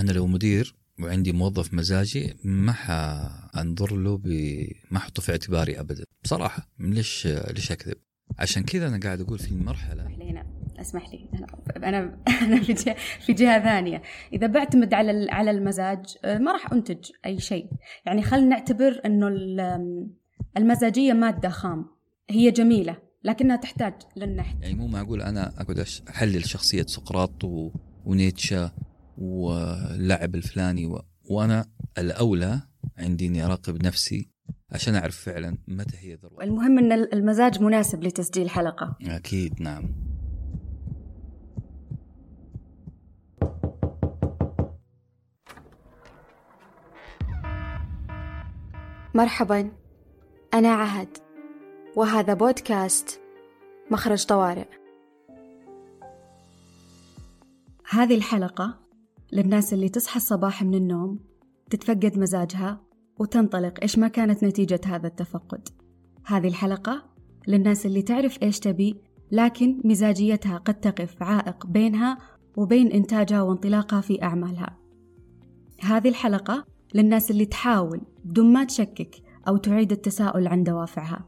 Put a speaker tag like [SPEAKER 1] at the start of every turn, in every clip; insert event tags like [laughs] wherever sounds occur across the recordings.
[SPEAKER 1] أنا لو مدير وعندي موظف مزاجي ما حأنظر له ب... ما أحطه في اعتباري ابدا. بصراحة ليش ليش أكذب؟ عشان كذا أنا قاعد أقول في المرحله
[SPEAKER 2] هنا اسمح لي. أنا أنا أنا في جهة في جهة ثانية. إذا بعتمد على على المزاج ما راح أنتج أي شيء. يعني خلينا نعتبر إنه المزاجية مادة خام. هي جميلة لكنها تحتاج للنحت.
[SPEAKER 1] يعني مو معقول أنا أقعد أحلل شخصية سقراط و... ونيتشا واللاعب الفلاني و... وأنا الأولى عندي إني أراقب نفسي عشان أعرف فعلا متى هي ذروة.
[SPEAKER 2] المهم إن المزاج مناسب لتسجيل حلقه
[SPEAKER 1] أكيد نعم.
[SPEAKER 2] مرحبا أنا عهد وهذا بودكاست مخرج طوارئ. هذه الحلقة للناس اللي تصحى الصباح من النوم تتفقد مزاجها وتنطلق إيش ما كانت نتيجة هذا التفقد. هذه الحلقة للناس اللي تعرف إيش تبي لكن مزاجيتها قد تقف عائق بينها وبين إنتاجها وانطلاقها في أعمالها. هذه الحلقة للناس اللي تحاول بدون ما تشكك أو تعيد التساؤل عن دوافعها.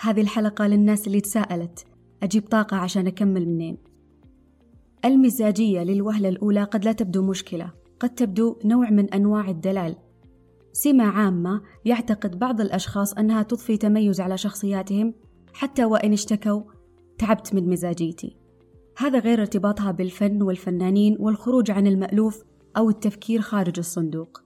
[SPEAKER 2] هذه الحلقة للناس اللي تساءلت أجيب طاقة عشان أكمل منين؟ المزاجية للوهلة الأولى قد لا تبدو مشكلة. قد تبدو نوع من أنواع الدلال. سمة عامة يعتقد بعض الأشخاص أنها تضفي تميز على شخصياتهم حتى وإن اشتكوا تعبت من مزاجيتي. هذا غير ارتباطها بالفن والفنانين والخروج عن المألوف أو التفكير خارج الصندوق.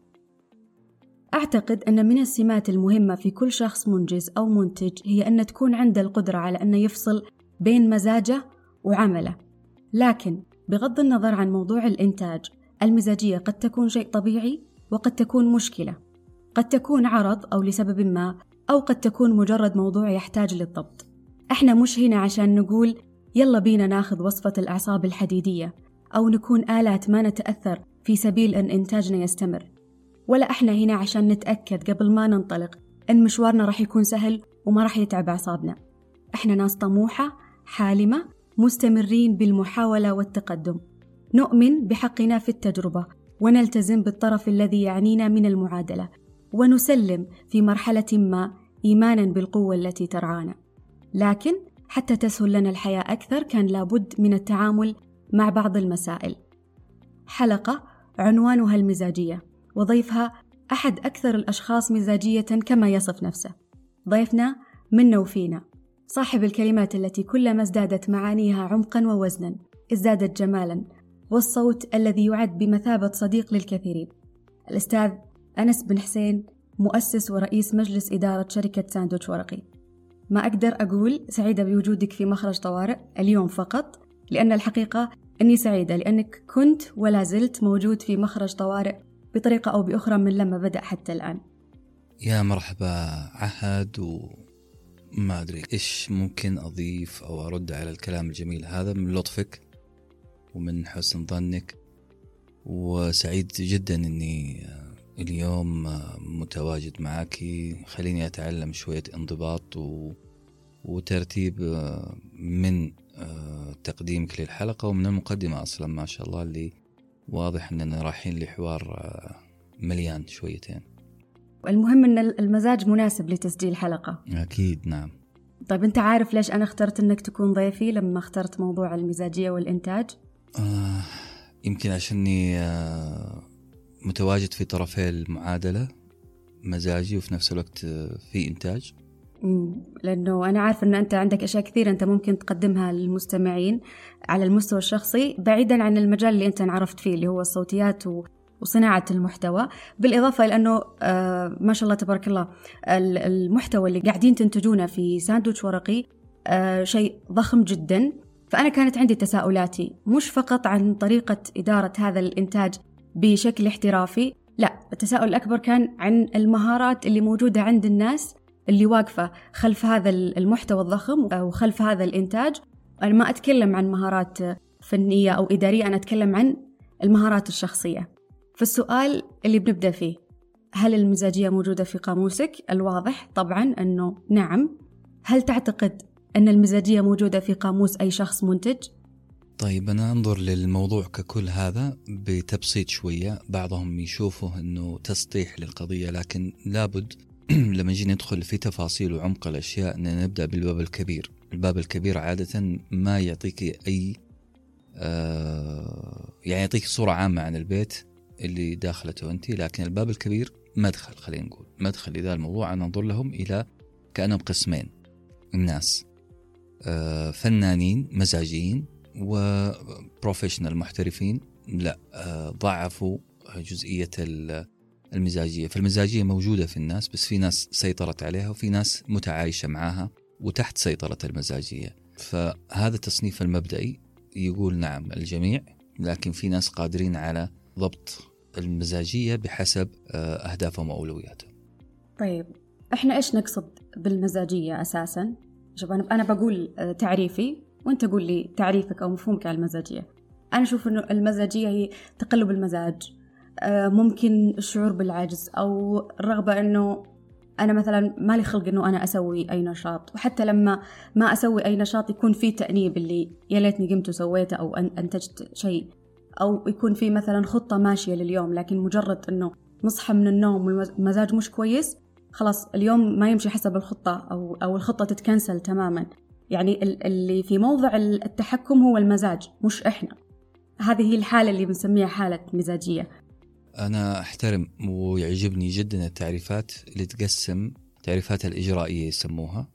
[SPEAKER 2] أعتقد أن من السمات المهمة في كل شخص منجز أو منتج هي أن تكون عنده القدرة على أن يفصل بين مزاجه وعمله. لكن بغض النظر عن موضوع الإنتاج المزاجية قد تكون شيء طبيعي وقد تكون مشكلة. قد تكون عرض أو لسبب ما أو قد تكون مجرد موضوع يحتاج للضبط. إحنا مش هنا عشان نقول يلا بينا ناخذ وصفة الأعصاب الحديدية أو نكون آلات ما نتأثر في سبيل أن إنتاجنا يستمر. ولا إحنا هنا عشان نتأكد قبل ما ننطلق إن مشوارنا راح يكون سهل وما راح يتعب أعصابنا. إحنا ناس طموحة حالمة مستمرين بالمحاولة والتقدم. نؤمن بحقنا في التجربة ونلتزم بالطرف الذي يعنينا من المعادلة ونسلم في مرحلة ما إيمانا بالقوة التي ترعانا. لكن حتى تسهل لنا الحياة أكثر كان لابد من التعامل مع بعض المسائل. حلقة عنوانها المزاجية وضيفها أحد أكثر الأشخاص مزاجية كما يصف نفسه. ضيفنا منا وفينا صاحب الكلمات التي كلما ازدادت معانيها عمقا ووزنا ازدادت جمالا والصوت الذي يعد بمثابة صديق للكثيرين. الأستاذ أنس بن حسين مؤسس ورئيس مجلس إدارة شركة ساندوتش ورقي. ما أقدر أقول سعيدة بوجودك في مخرج طوارئ اليوم فقط لأن الحقيقة أني سعيدة لأنك كنت ولا زلت موجود في مخرج طوارئ بطريقة أو بأخرى من لما بدأ حتى الآن.
[SPEAKER 1] يا مرحبا عهد وما أدري إيش ممكن أضيف أو أرد على الكلام الجميل هذا من لطفك ومن حسن ظنك وسعيد جدا أني اليوم متواجد معك خليني أتعلم شوية انضباط و... وترتيب من تقديمك للحلقة ومن المقدمة أصلا ما شاء الله اللي واضح أننا رايحين لحوار مليان شويتين.
[SPEAKER 2] المهم أن المزاج مناسب لتسجيل حلقة.
[SPEAKER 1] أكيد نعم.
[SPEAKER 2] طيب أنت عارف ليش أنا اخترت أنك تكون ضيفي لما اخترت موضوع المزاجية والإنتاج؟
[SPEAKER 1] آه يمكن عشاني آه متواجد في طرفي المعادلة مزاجي وفي نفس الوقت في إنتاج.
[SPEAKER 2] لأنه أنا عارفة أن أنت عندك أشياء كثيرة أنت ممكن تقدمها للمستمعين على المستوى الشخصي بعيدا عن المجال اللي أنت انعرفت فيه اللي هو الصوتيات وصناعة المحتوى بالإضافة إلى أنه آه ما شاء الله تبارك الله المحتوى اللي قاعدين تنتجونه في ساندويتش ورقي آه شيء ضخم جدا. فأنا كانت عندي تساؤلاتي مش فقط عن طريقة إدارة هذا الإنتاج بشكل احترافي لا التساؤل الأكبر كان عن المهارات اللي موجودة عند الناس اللي واقفة خلف هذا المحتوى الضخم أو خلف هذا الإنتاج. أنا ما أتكلم عن مهارات فنية أو إدارية أنا أتكلم عن المهارات الشخصية. فالسؤال اللي بنبدأ فيه هل المزاجية موجودة في قاموسك؟ الواضح طبعا أنه نعم هل تعتقد أن المزاجية موجودة في قاموس أي شخص منتج؟
[SPEAKER 1] طيب أنا أنظر للموضوع ككل هذا بتبسيط شوية بعضهم يشوفه أنه تسطيح للقضية لكن لابد [clears throat] لما نجي ندخل في تفاصيل وعمق الأشياء أن نبدأ بالباب الكبير الباب الكبير عادة ما يعطيك أي آه يعني يعطيك صورة عامة عن البيت اللي داخلته أنت لكن الباب الكبير مدخل خلينا نقول مدخل لذا الموضوع أنا أنظر لهم إلى كأنهم قسمين الناس آه فنانين مزاجيين وبروفيشنال محترفين لا آه ضعفوا جزئية المزاجية. فالمزاجية موجودة في الناس بس في ناس سيطرت عليها وفي ناس متعايشة معاها وتحت سيطرة المزاجية. فهذا التصنيف المبدئي يقول نعم الجميع لكن في ناس قادرين على ضبط المزاجية بحسب آه، أهدافهم وأولوياتهم
[SPEAKER 2] طيب إحنا إيش نقصد بالمزاجية أساسا؟ شوف أنا بقول آه، تعريفي وأنت قول لي تعريفك أو مفهومك على المزاجية. أنا أشوف إنه المزاجية هي تقلب المزاج آه، ممكن الشعور بالعجز أو الرغبة إنه أنا مثلا مالي خلق إنه أنا أسوي أي نشاط. وحتى لما ما أسوي أي نشاط يكون في تأنيب اللي يا ليتني قمت وسويته أو أنتجت شيء. أو يكون في مثلا خطة ماشية لليوم لكن مجرد إنه نصحى من النوم والمزاج مش كويس خلاص اليوم ما يمشي حسب الخطة أو أو الخطة تتكنسل تماما. يعني اللي في موضع التحكم هو المزاج مش إحنا. هذه هي الحالة اللي بنسميها حالة مزاجية.
[SPEAKER 1] أنا أحترم ويعجبني جدا التعريفات اللي تقسم التعريفات الإجرائية يسموها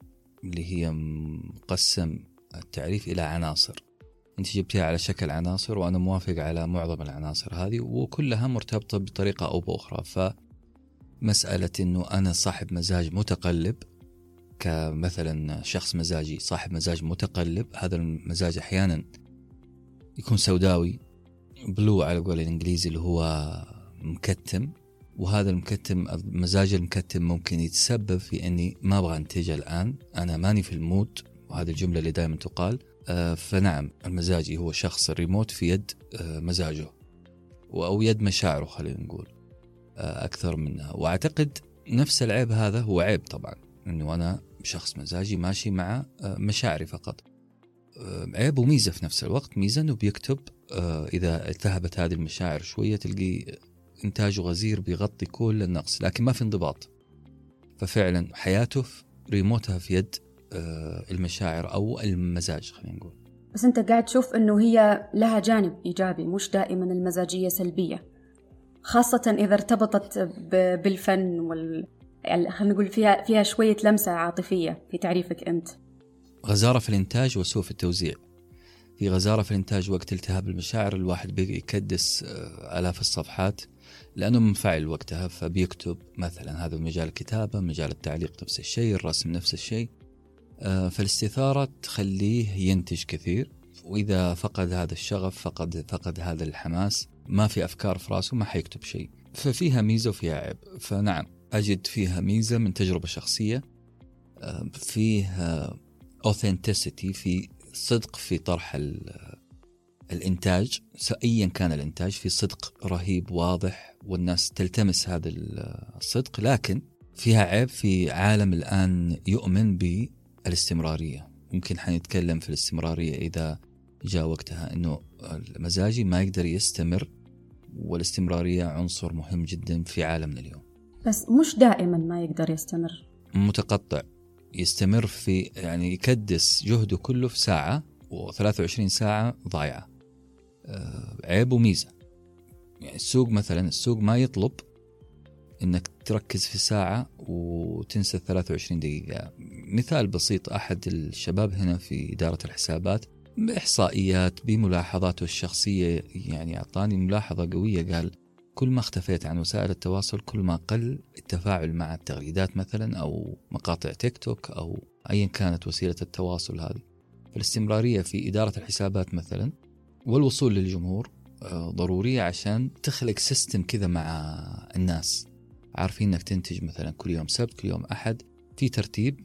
[SPEAKER 1] اللي هي مقسم التعريف إلى عناصر. أنت جبتها على شكل عناصر وأنا موافق على معظم العناصر هذه وكلها مرتبطة بطريقة أو بأخرى. فمسألة أنه أنا صاحب مزاج متقلب كمثلا شخص مزاجي صاحب مزاج متقلب هذا المزاج أحيانا يكون سوداوي blue على قول الإنجليزي اللي هو مكتم وهذا المكتم المزاج المكتم ممكن يتسبب في إني ما أبغى انتج الآن أنا ماني في ال mood وهذه الجملة اللي دائما تقال. فنعم المزاجي هو شخص الريموت في يد آه، مزاجه أو يد مشاعره خلينا نقول آه، أكثر منها. وأعتقد نفس العيب هذا هو عيب طبعا إنه أنا شخص مزاجي ماشي مع مشاعري فقط. عيب وميزة في نفس الوقت ميزة إنه بيكتب إذا التهبت هذه المشاعر شوية تلقي إنتاجه غزير بيغطي كل النقص لكن ما في انضباط. ففعلا حياته ريموتها في يد آه، المشاعر أو المزاج خلينا نقول.
[SPEAKER 2] بس أنت قاعد تشوف أنه هي لها جانب إيجابي مش دائما المزاجية سلبية. خاصة إذا ارتبطت بالفن وال يعني خلينا نقول فيها فيها شوية لمسة عاطفية في تعريفك أنت.
[SPEAKER 1] غزارة في الإنتاج وسوء في التوزيع. في غزارة في الإنتاج وقت التهاب المشاعر الواحد بيكدس آه، آلاف الصفحات لأنه منفعل وقتها فبيكتب مثلا هذا مجال الكتابة مجال التعليق نفس الشيء الرسم نفس الشيء. آه، فالاستثارة تخليه ينتج كثير وإذا فقد هذا الشغف فقد فقد هذا الحماس ما في أفكار في راسه ما حيكتب شيء. ففيها ميزة وفيها عيب. فنعم أجد فيها ميزة من تجربة شخصية آه، فيها authenticity في صدق في طرح الإنتاج. أيا كان الإنتاج في صدق رهيب واضح والناس تلتمس هذا الصدق. لكن فيها عيب في عالم الآن يؤمن بالاستمرارية ممكن حنتكلم في الاستمرارية إذا جاء وقتها أنه المزاجي ما يقدر يستمر والاستمرارية عنصر مهم جدا في عالمنا اليوم.
[SPEAKER 2] بس مش دائما ما يقدر يستمر.
[SPEAKER 1] متقطع. يستمر في يعني يكدس جهده كله في ساعة و23 ساعة ضايعة. آه، عيب وميزة. يعني السوق مثلا السوق ما يطلب إنك تركز في ساعة وتنسى 23 دقيقة. مثال بسيط أحد الشباب هنا في إدارة الحسابات بإحصائيات بملاحظاته الشخصية يعني أعطاني ملاحظة قوية قال كل ما اختفيت عن وسائل التواصل كل ما قل التفاعل مع التغريدات مثلا أو مقاطع تيك توك أو أيا كانت وسيلة التواصل هذه. فالاستمرارية في إدارة الحسابات مثلا والوصول للجمهور آه، ضرورية عشان تخلق سيستم كذا مع الناس. عارفين إنك تنتج مثلا كل يوم سبت كل يوم أحد في ترتيب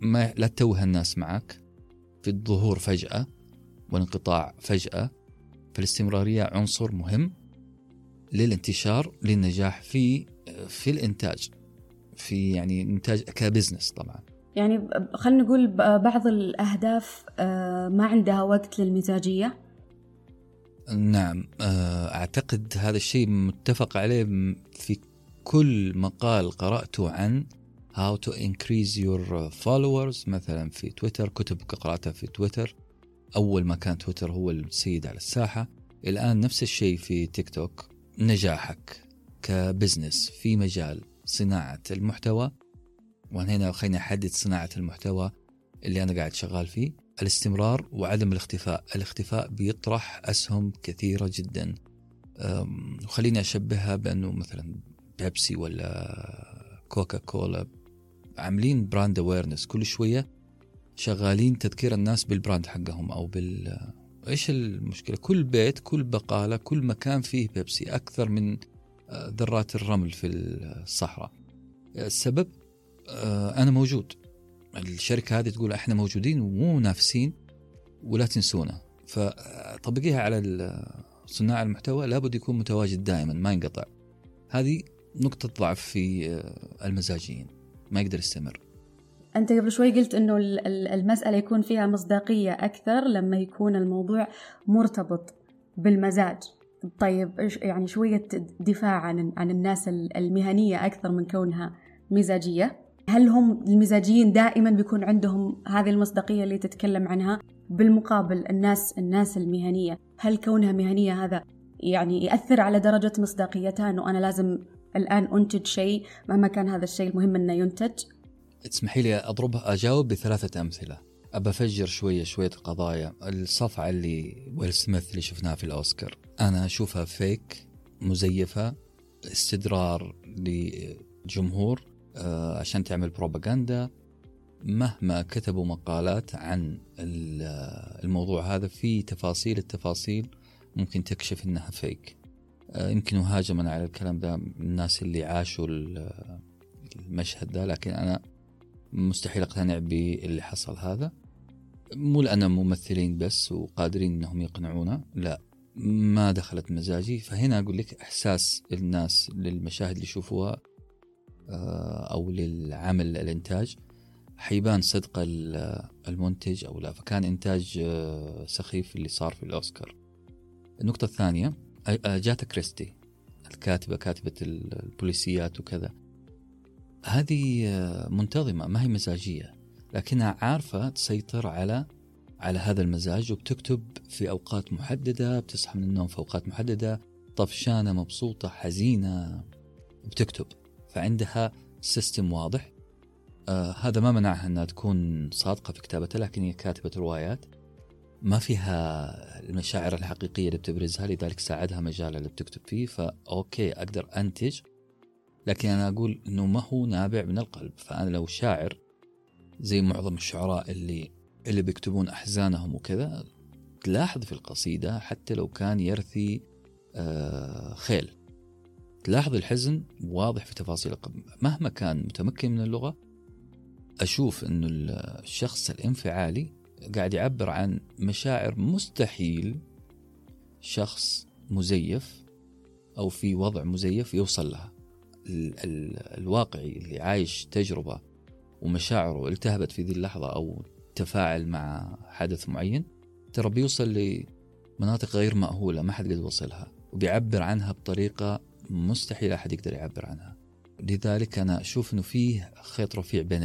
[SPEAKER 1] ما لا تتوه الناس معك. في الظهور فجأة والانقطاع فجأة. فالاستمرارية عنصر مهم للانتشار للنجاح في في الإنتاج. في يعني إنتاج كبزنس طبعا.
[SPEAKER 2] يعني خلينا نقول بعض الأهداف آه، ما عندها وقت للمزاجية؟
[SPEAKER 1] نعم آه، أعتقد هذا الشيء متفق عليه في كل مقال قرأته عن how to increase your followers مثلا في تويتر كتب قرأتها في تويتر. أول ما كان تويتر هو السيد على الساحة. الآن نفس الشيء في تيك توك. نجاحك كبزنس في مجال صناعة المحتوى. وهنا خليني أحدد صناعة المحتوى اللي أنا قاعد شغال فيه. الاستمرار وعدم الاختفاء. الاختفاء بيطرح أسهم كثيرة جدا. وخليني أشبهها بأنه مثلا بيبسي ولا كوكا كولا عاملين brand awareness كل شوية شغالين تذكير الناس بال brand حقهم أو بال إيش المشكلة؟ كل بيت كل بقالة كل مكان فيه بيبسي أكثر من آه، ذرات الرمل في الصحراء. السبب آه، أنا موجود. الشركة هذه تقول إحنا موجودين ومو منافسين ولا تنسونا. فطبقيها على صناع المحتوى لابد يكون متواجد دائما ما ينقطع. هذه نقطة ضعف في آه، المزاجيين. ما يقدر يستمر.
[SPEAKER 2] أنت قبل شوي قلت إنه المسألة يكون فيها مصداقية أكثر لما يكون الموضوع مرتبط بالمزاج. طيب يعني شوية دفاع عن عن الناس المهنية أكثر من كونها مزاجية. هل هم المزاجيين دائما بيكون عندهم هذه المصداقية اللي تتكلم عنها؟ بالمقابل الناس الناس المهنية هل كونها مهنية هذا يعني يأثر على درجة مصداقيتها أنه أنا لازم الآن أنتج شيء مهما كان هذا الشيء المهم أنه ينتج.
[SPEAKER 1] تسمحي لي أضرب أجاوب بثلاثة أمثلة. أبى أفجر شوية شوية قضايا. الصفعة اللي ويل سميث اللي شفناها في الأوسكار. أنا أشوفها فيك مزيفة استدرار لجمهور آه، عشان تعمل بروباغندا مهما كتبوا مقالات عن الموضوع هذا في تفاصيل التفاصيل ممكن تكشف إنها فيك آه، يمكن هاجمنا على الكلام ده الناس اللي عاشوا المشهد ده لكن أنا مستحيل أقتنع باللي حصل هذا. مو لأن ممثلين بس وقادرين إنهم يقنعونا لا ما دخلت مزاجي. فهنا أقول لك إحساس الناس للمشاهد اللي يشوفوها آه، أو للعمل الإنتاج. حيبان صدق المنتج أو لا. فكان إنتاج آه، سخيف اللي صار في الأوسكار. النقطة الثانية جاتا كريستي الكاتبة كاتبة البوليسيات وكذا. هذه آه، منتظمة ما هي مزاجية لكنها عارفة تسيطر على على هذا المزاج وبتكتب في أوقات محددة بتصحى من النوم في أوقات محددة طفشانة مبسوطة حزينة بتكتب. فعندها system واضح. آه هذا ما منعها إنها تكون صادقة في كتابتها لكن هي كاتبة روايات. ما فيها المشاعر الحقيقية اللي بتبرزها لذلك ساعدها مجال اللي بتكتب فيه ف okay أقدر أنتج. لكن أنا أقول إنه ما هو نابع من القلب. فأنا لو شاعر زي معظم الشعراء اللي اللي بيكتبون أحزانهم وكذا تلاحظ في القصيدة حتى لو كان يرثي آه خيل. تلاحظ الحزن واضح في تفاصيل مهما كان متمكن من اللغة أشوف أنه الشخص الانفعالي قاعد يعبر عن مشاعر مستحيل شخص مزيف أو في وضع مزيف يوصل لها. ال ال الواقعي اللي عايش تجربة ومشاعره التهبت في ذي اللحظة أو تفاعل مع حدث معين ترى بيوصل لمناطق غير مأهولة ما حد قد وصلها وبيعبر عنها بطريقة مستحيل أحد يقدر يعبر عنها. لذلك أنا أشوف أنه فيه خيط رفيع بين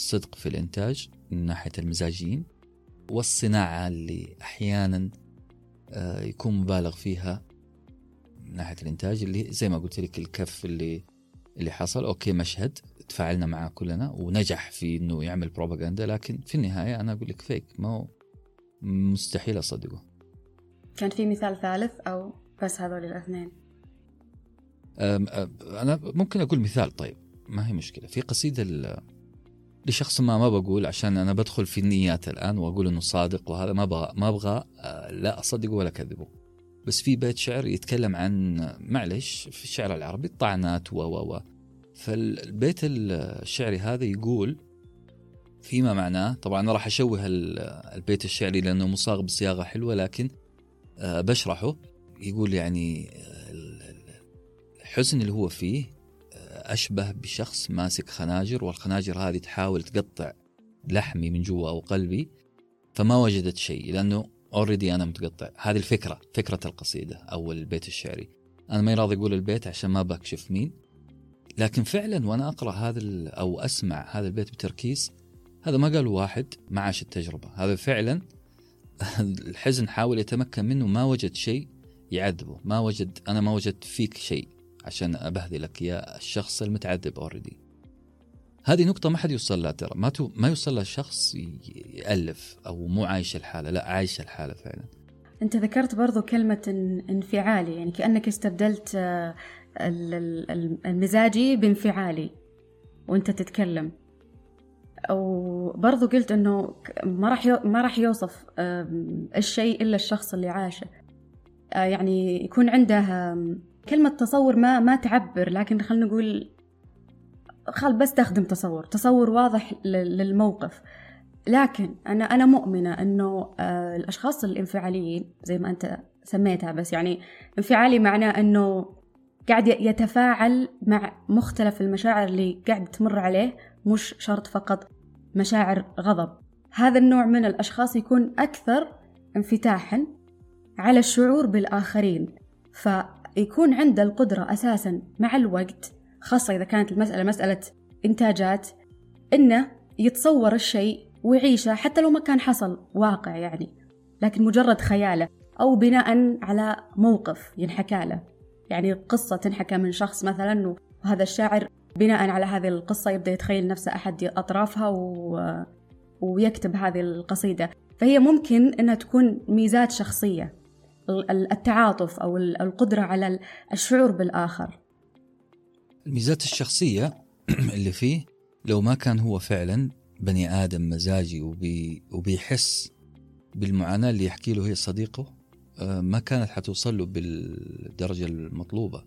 [SPEAKER 1] الصدق في الإنتاج من ناحية المزاجيين والصناعة اللي أحيانا آه، يكون مبالغ فيها من ناحية الإنتاج اللي زي ما قلت لك الكف اللي اللي حصل. أوكي مشهد تفاعلنا معه كلنا ونجح في أنه يعمل بروباغندا لكن في النهاية أنا أقول لك فيك ما هو مستحيل أصدقه.
[SPEAKER 2] كان في مثال ثالث أو بس هذول الاثنين؟
[SPEAKER 1] أنا ممكن أقول مثال طيب ما هي مشكلة. في قصيدة لشخص ما ما بقول عشان أنا بدخل في النيات الآن وأقول إنه صادق وهذا ما أبغى ما أبغى آه، لا أصدقه ولا أكذبه. بس في بيت شعر يتكلم عن معلش في الشعر العربي الطعنات و و و. فالبيت الشعري هذا يقول فيما معناه طبعا أنا راح أشوه البيت الشعري لأنه مصاغ بصياغة حلوة لكن آه، بشرحه. يقول يعني الحزن اللي هو فيه آه، أشبه بشخص ماسك خناجر والخناجر هذه تحاول تقطع لحمي من جوا أو قلبي فما وجدت شيء لأنه already أنا متقطع. هذه الفكرة فكرة القصيدة أو البيت الشعري. أنا ما راضي أقول البيت عشان ما بكشف مين. لكن فعلا وأنا أقرأ هذا أو أسمع هذا البيت بتركيز هذا ما قال واحد ما عاش التجربة. هذا فعلا [laughs] الحزن حاول يتمكن منه ما وجد شيء يعذبه. ما وجد أنا ما وجدت فيك شيء. عشان ابهذلك يا الشخص المتعذب already هذه نقطة ما حد يوصل لها ترى. ما ما يوصل لها شخص يألف أو مو عايش الحالة لا عايش الحالة فعلا.
[SPEAKER 2] أنت ذكرت برضو كلمة انفعالي يعني كأنك استبدلت آه، المزاجي بانفعالي وأنت تتكلم. وبرضو قلت إنه ما راح ما راح يوصف الشيء إلا الشخص اللي عاشه. آه، يعني يكون عنده كلمة تصور ما ما تعبر لكن خلينا نقول خل بستخدم تصور تصور واضح للموقف. لكن أنا أنا مؤمنة إنه آه، الأشخاص الانفعاليين زي ما أنت سميتها بس يعني انفعالي معناه إنه قاعد يتفاعل مع مختلف المشاعر اللي قاعد تمر عليه مش شرط فقط مشاعر غضب. هذا النوع من الأشخاص يكون أكثر انفتاحا على الشعور بالآخرين. فيكون عنده القدرة أساسا مع الوقت خاصة إذا كانت المسألة مسألة إنتاجات إنه يتصور الشيء ويعيشه حتى لو ما كان حصل واقع يعني لكن مجرد خياله أو بناء على موقف ينحكى له. يعني قصة تنحكى من شخص مثلا وهذا الشاعر بناء على هذه القصة يبدأ يتخيل نفسه أحد أطرافها و... ويكتب هذه القصيدة. فهي ممكن أنها تكون ميزات شخصية. التعاطف أو القدرة على الشعور بالآخر.
[SPEAKER 1] الميزات الشخصية [clears throat] اللي فيه لو ما كان هو فعلا بني آدم مزاجي وبي وبيحس بالمعاناة اللي يحكي له هي صديقه آه، ما كانت حتوصل له بالدرجة المطلوبة.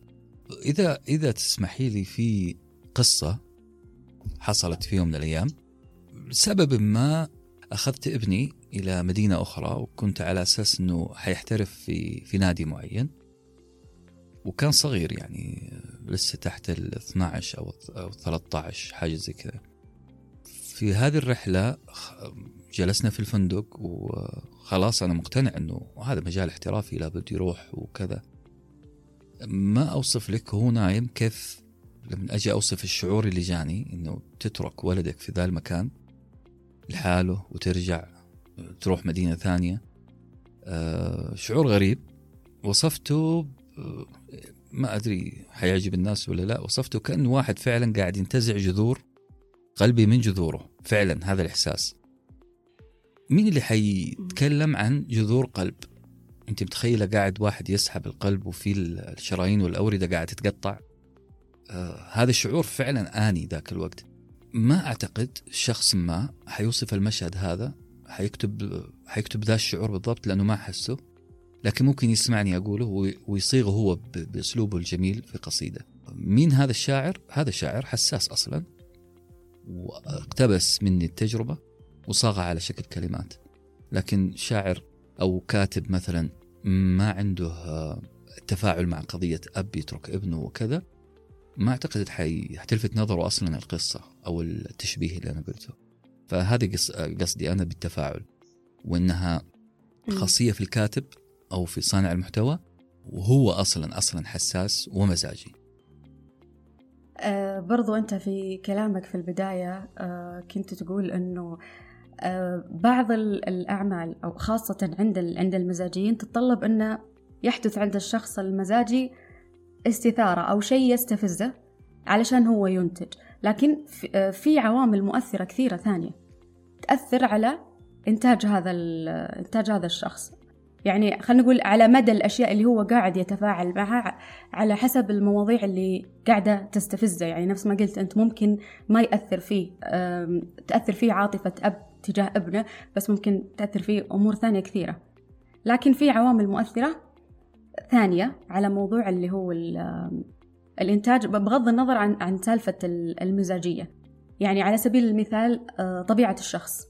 [SPEAKER 1] إذا إذا تسمحي لي في قصة حصلت في يوم من الأيام لسبب ما أخذت ابني إلى مدينة أخرى وكنت على أساس أنه حيحترف في, في نادي معين. وكان صغير يعني لسه تحت ال 12 أو 13 حاجة زي كذا. في هذه الرحلة جلسنا في الفندق وخلاص أنا مقتنع أنه هذا مجال احترافي لابد يروح وكذا. ما أوصف لك هو نايم كيف لما أجي أوصف الشعور اللي جاني إنه تترك ولدك في ذا المكان لحاله وترجع تروح مدينة ثانية. آه شعور غريب. وصفته ما أدري حيعجب الناس ولا لا. وصفته كانه واحد فعلا قاعد ينتزع جذور قلبي من جذوره. فعلا هذا الإحساس. مين اللي حيتكلم عن جذور قلب؟ أنت متخيلة قاعد واحد يسحب القلب وفي الشرايين والاورده قاعد تتقطع؟ آه هذا الشعور فعلا آني ذاك الوقت. ما أعتقد شخص ما حيوصف المشهد هذا حيكتب حيكتب ذا الشعور بالضبط لأنه ما حسه لكن ممكن يسمعني أقوله ويصيغه هو بأسلوبه الجميل في قصيدة مين هذا الشاعر؟ هذا شاعر حساس أصلا واقتبس مني التجربة وصاغها على شكل كلمات لكن شاعر أو كاتب مثلا ما عنده آه، تفاعل مع قضية أب يترك ابنه وكذا ما أعتقد. حتلفت نظره أصلا القصة أو التشبيه اللي أنا قلته فهذه قص... قصدي أنا بالتفاعل وإنها خاصية في الكاتب أو في صانع المحتوى وهو أصلا أصلا حساس ومزاجي.
[SPEAKER 2] آه برضو أنت في كلامك في البداية آه كنت تقول إنه آه بعض الأعمال أو خاصة عند عند المزاجيين تتطلب انه يحدث عند الشخص المزاجي استثارة أو شيء يستفزه علشان هو ينتج. لكن في عوامل مؤثرة كثيرة ثانية تأثر على إنتاج هذا إنتاج هذا الشخص. يعني خلينا نقول على مدى الأشياء اللي هو قاعد يتفاعل معها على حسب المواضيع اللي قاعدة تستفزه. يعني نفس ما قلت أنت ممكن ما يأثر فيه تأثر فيه عاطفة أب تجاه ابنه بس ممكن تأثر فيه أمور ثانية كثيرة. لكن في عوامل مؤثرة ثانية على موضوع اللي هو الإنتاج بغض النظر عن عن سالفة المزاجية. يعني على سبيل المثال آه، طبيعة الشخص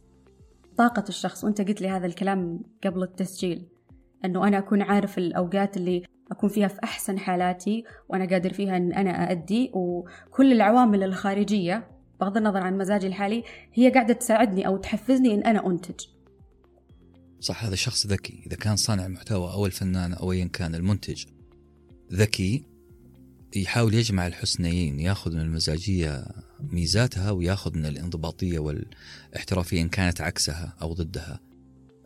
[SPEAKER 2] طاقة الشخص. وأنت قلت لي هذا الكلام قبل التسجيل أنه أنا أكون عارف الأوقات اللي أكون فيها في أحسن حالاتي وأنا قادر فيها أن أنا أأدي. وكل العوامل الخارجية بغض النظر عن مزاجي الحالي هي قاعدة تساعدني أو تحفزني أن أنا أنتج.
[SPEAKER 1] صح هذا شخص ذكي. إذا كان صانع المحتوى أو الفنان أو أيا كان المنتج ذكي يحاول يجمع الحسنيين ياخذ من المزاجية ميزاتها وياخذ من الانضباطية والاحترافية إن كانت عكسها أو ضدها.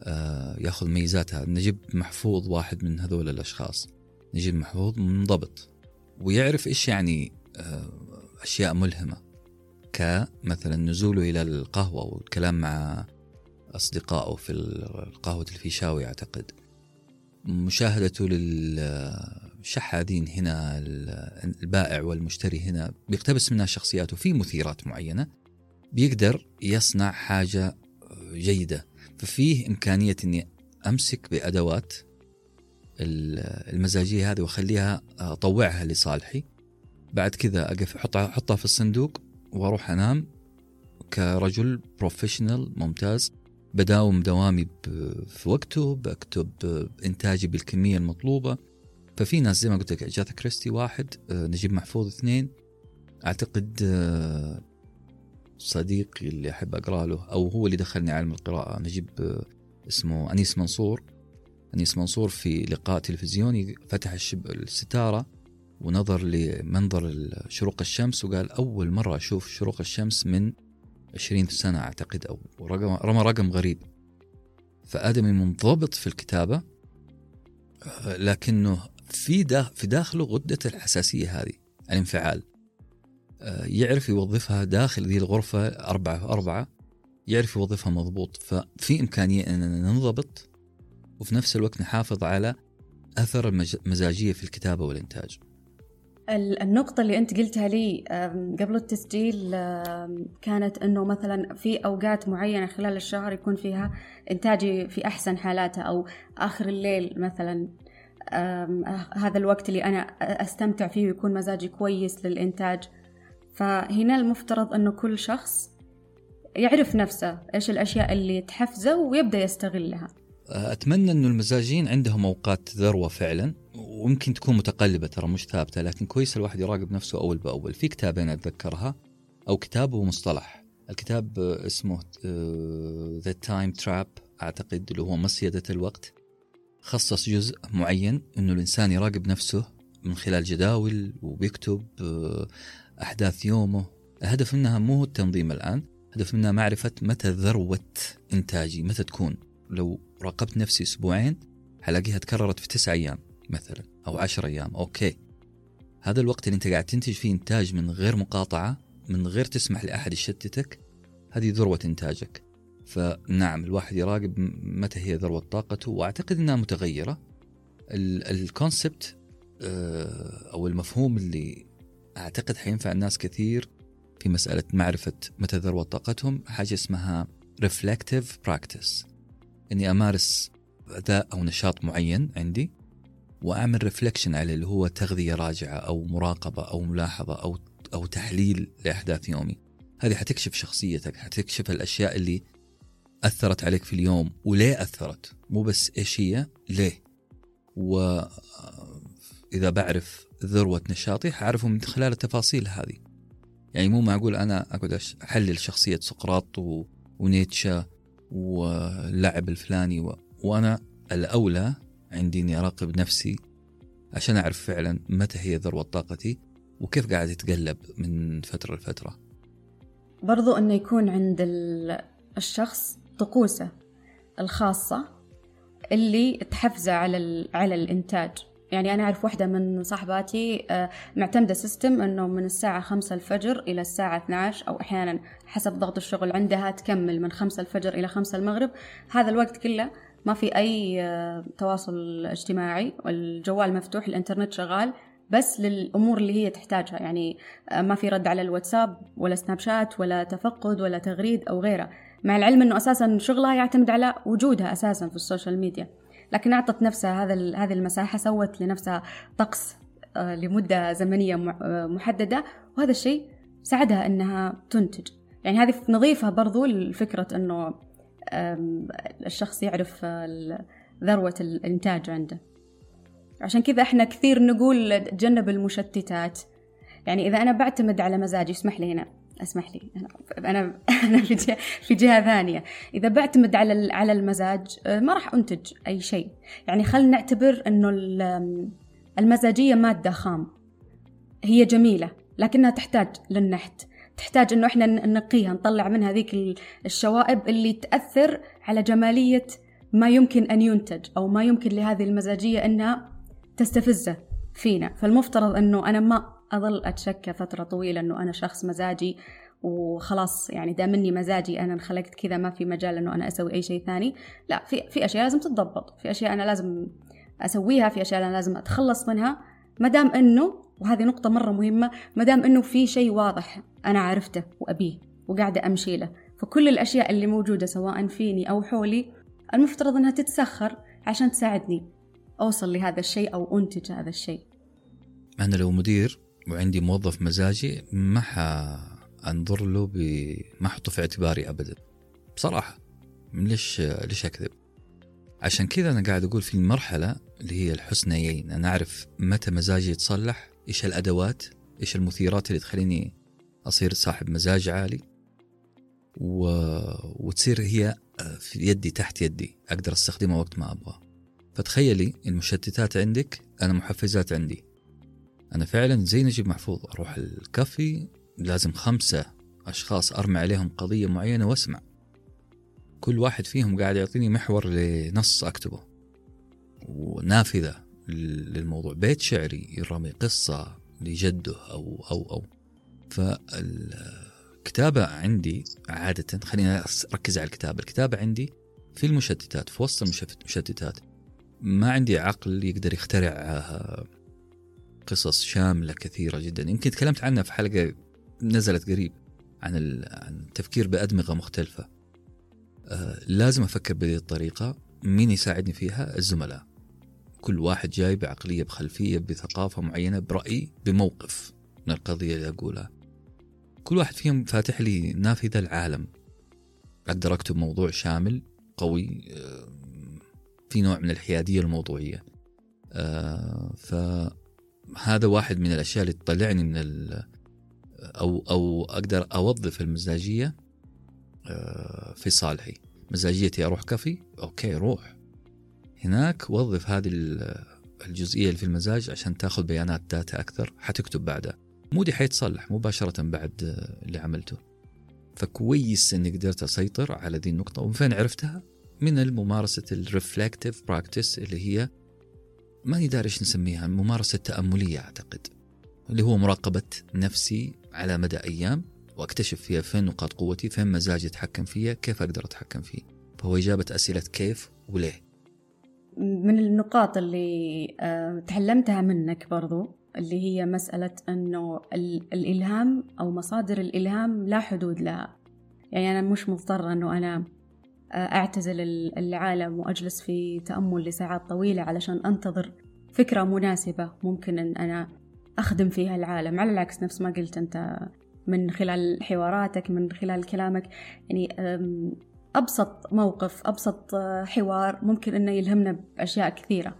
[SPEAKER 1] آه، ياخذ ميزاتها. نجيب محفوظ واحد من هذول الأشخاص. نجيب محفوظ منضبط. ويعرف إيش يعني آه، أشياء ملهمة. كمثلا نزوله إلى القهوة والكلام مع أصدقائه في القهوة الفيشاوي أعتقد. مشاهدته للشحاذين هنا البائع والمشتري هنا بيقتبس منها شخصياته في مثيرات معينة بيقدر يصنع حاجة جيدة. ففيه إمكانية أني أمسك بأدوات المزاجية هذه وأخليها أطوعها لصالحي. بعد كذا أقف أحطها أحطها في الصندوق وأروح أنام كرجل professional ممتاز. بداوم دوامي في وقته بكتب إنتاجي بالكمية المطلوبة. ففي ناس زي ما قلت لك أجاثا كريستي واحد آه، نجيب محفوظ اثنين. أعتقد آه، صديقي اللي أحب أقرأ له أو هو اللي دخلني عالم القراءة نجيب آه، اسمه أنيس منصور. أنيس منصور في لقاء تلفزيوني فتح الشب الستارة ونظر لمنظر شروق الشمس وقال أول مرة أشوف شروق الشمس من 20 سنة أعتقد أو رقم رمى رقم غريب. فآدمي منضبط في الكتابة لكنه في في داخله غدة الحساسية هذه الانفعال. يعرف يوظفها داخل ذي الغرفة أربعة في أربعة يعرف يوظفها مضبوط. ففي إمكانية أننا ننضبط وفي نفس الوقت نحافظ على أثر المزاجية في الكتابة والإنتاج.
[SPEAKER 2] النقطة اللي أنت قلتها لي قبل التسجيل كانت أنه مثلا في أوقات معينة خلال الشهر يكون فيها إنتاجي في أحسن حالاته أو آخر الليل مثلا. هذا الوقت اللي أنا أستمتع فيه ويكون مزاجي كويس للإنتاج. فهنا المفترض أنه كل شخص يعرف نفسه إيش الأشياء اللي تحفزه ويبدأ يستغلها.
[SPEAKER 1] أتمنى أنه المزاجين عندهم أوقات ذروة فعلا ويمكن تكون متقلبة ترى مش ثابتة لكن كويس الواحد يراقب نفسه أول بأول. في كتابين أتذكرها أو كتاب ومصطلح الكتاب اسمه The Time Trap أعتقد اللي هو مصيدة الوقت. خصص جزء معين أنه الإنسان يراقب نفسه من خلال جداول وبيكتب آه، أحداث يومه. الهدف منها مو التنظيم الآن الهدف منها معرفة متى ذروة إنتاجي متى تكون. لو راقبت نفسي أسبوعين حلاقيها تكررت في تسعة أيام مثلا أو عشر أيام أوكي. هذا الوقت اللي أنت قاعد تنتج فيه إنتاج من غير مقاطعة من غير تسمح لأحد يشتتك هذه ذروة إنتاجك. فنعم الواحد يراقب متى هي ذروة طاقته وأعتقد أنها متغيرة ال concept آه، أو المفهوم اللي أعتقد حينفع الناس كثير في مسألة معرفة متى ذروة طاقتهم حاجة اسمها reflective practice إني أمارس أداء أو نشاط معين عندي وأعمل reflection عليه اللي هو تغذية راجعة أو مراقبة أو ملاحظة أو أو تحليل لأحداث يومي. هذه حتكشف شخصيتك، حتكشف الأشياء اللي أثرت عليك في اليوم وليه أثرت، مو بس إيش هي، ليه. واذا بعرف ذروة نشاطي حأعرفه من خلال التفاصيل هذه. يعني مو معقول أنا أقعد أحلل شخصية سقراط و... ونيتشه واللاعب الفلاني و... وأنا الأولى عندي إني أراقب نفسي عشان أعرف فعلا متى هي ذروة طاقتي وكيف قاعد يتقلب من فترة لفترة.
[SPEAKER 2] برضو إنه يكون عند الشخص طقوسه الخاصه اللي تحفزه على على الإنتاج. يعني أنا أعرف واحدة من صاحباتي آه، معتمدة سيستم أنه من الساعة خمسة الفجر إلى الساعة 12 أو أحيانا حسب ضغط الشغل عندها تكمل من خمسة الفجر إلى خمسة المغرب. هذا الوقت كله ما في أي آه، تواصل اجتماعي والجوال مفتوح الإنترنت شغال بس للأمور اللي هي تحتاجها. يعني آه، ما في رد على الواتساب ولا سناب شات ولا تفقد ولا تغريد أو غيره. مع العلم أنه أساسا شغلها يعتمد على وجودها أساسا في ال social media. لكن أعطت نفسها هذا هذه المساحة سوت لنفسها طقس آه، لمدة زمنية آه، محددة. وهذا الشيء ساعدها أنها تنتج. يعني هذه نضيفها برضو لفكرة أنه الشخص يعرف ذروة الإنتاج عنده. عشان كذا إحنا كثير نقول تجنب المشتتات. يعني إذا أنا بعتمد على مزاجي اسمح لي هنا. اسمح لي. أنا أنا أنا في جهه في جهة ثانية. إذا بعتمد على على المزاج آه، ما راح أنتج أي شيء. يعني خلينا نعتبر إنه المزاجية مادة خام. هي جميلة لكنها تحتاج للنحت. تحتاج إنه إحنا ننقيها نطلع منها ذيك الشوائب اللي تأثر على جمالية ما يمكن أن ينتج أو ما يمكن لهذه المزاجية إنها تستفزه فينا. فالمفترض إنه أنا ما أظل اتشكى فترة طويلة إنه أنا شخص مزاجي وخلاص يعني دام مني مزاجي أنا انخلقت كذا ما في مجال إنه أنا أسوي أي شيء ثاني. لا في في أشياء لازم تتضبط في أشياء أنا لازم أسويها في أشياء أنا لازم أتخلص منها. ما دام إنه وهذه نقطة مرة مهمة ما دام إنه في شيء واضح أنا عرفته وأبيه وقاعدة أمشي له. فكل الأشياء اللي موجودة سواء فيني أو حولي المفترض إنها تتسخر عشان تساعدني أوصل لهذا الشيء أو أنتج هذا الشيء.
[SPEAKER 1] أنا لو مدير وعندي موظف مزاجي ما حانظر له ب... ما أحطه في اعتباري ابدا. بصراحة ليش ليش أكذب؟ عشان كذا أنا قاعد أقول في المرحلة اللي هي الحسنيين أنا أعرف متى مزاجي يتصلح إيش الأدوات إيش المثيرات اللي تخليني أصير صاحب مزاج عالي. و... وتصير هي في يدي تحت يدي أقدر أستخدمها وقت ما أبغى. فتخيلي المشتتات عندك أنا محفزات عندي. أنا فعلا زي نجيب محفوظ أروح الكافي لازم خمسة أشخاص أرمي عليهم قضية معينة وأسمع. كل واحد فيهم قاعد يعطيني محور لنص أكتبه. ونافذة للموضوع بيت شعري يرمي قصة لجده أو أو أو. فالكتابة عندي عادة خلينا أركز على الكتابة. الكتابة عندي في المشتتات في وسط المشتتات ما عندي عقل يقدر يخترع قصص شاملة كثيرة جدا. يمكن تكلمت عنها في حلقة نزلت قريب عن عن التفكير بأدمغة مختلفة. آه لازم أفكر بهذه الطريقة. مين يساعدني فيها؟ الزملاء. كل واحد جاي بعقلية بخلفية بثقافة معينة برأي بموقف من القضية اللي أقولها. كل واحد فيهم فاتح لي نافذة العالم أقدر أكتب موضوع شامل قوي آه في نوع من الحيادية الموضوعية. آه ف هذا واحد من الأشياء اللي تطلعني من ال أو أو أقدر أوظف المزاجية آه، في صالحي. مزاجيتي أروح كافي؟ أوكي روح. هناك وظف هذه الجزئية اللي في المزاج عشان تأخذ بيانات data أكثر حتكتب بعدها. mood ي حيتصلح مباشرة بعد اللي عملته. فكويس إني قدرت أسيطر على ذي النقطة. ومن فين عرفتها؟ من الممارسة ال reflective practice اللي هي ماني داري إيش نسميها الممارسة التأملية أعتقد اللي هو مراقبة نفسي على مدى أيام وأكتشف فيها فين نقاط قوتي فين مزاجي أتحكم فيها كيف أقدر أتحكم فيه؟ فهو إجابة أسئلة كيف وليه.
[SPEAKER 2] من النقاط اللي آه، تعلمتها منك برضو اللي هي مسألة أنه الإلهام أو مصادر الإلهام لا حدود لها. يعني أنا مش مضطرة أنه أنا أعتزل العالم وأجلس في تأمل لساعات طويلة علشان أنتظر فكرة مناسبة ممكن أن أنا أخدم فيها العالم. على العكس نفس ما قلت أنت من خلال حواراتك من خلال كلامك يعني أبسط موقف أبسط حوار ممكن أنه يلهمنا بأشياء كثيرة.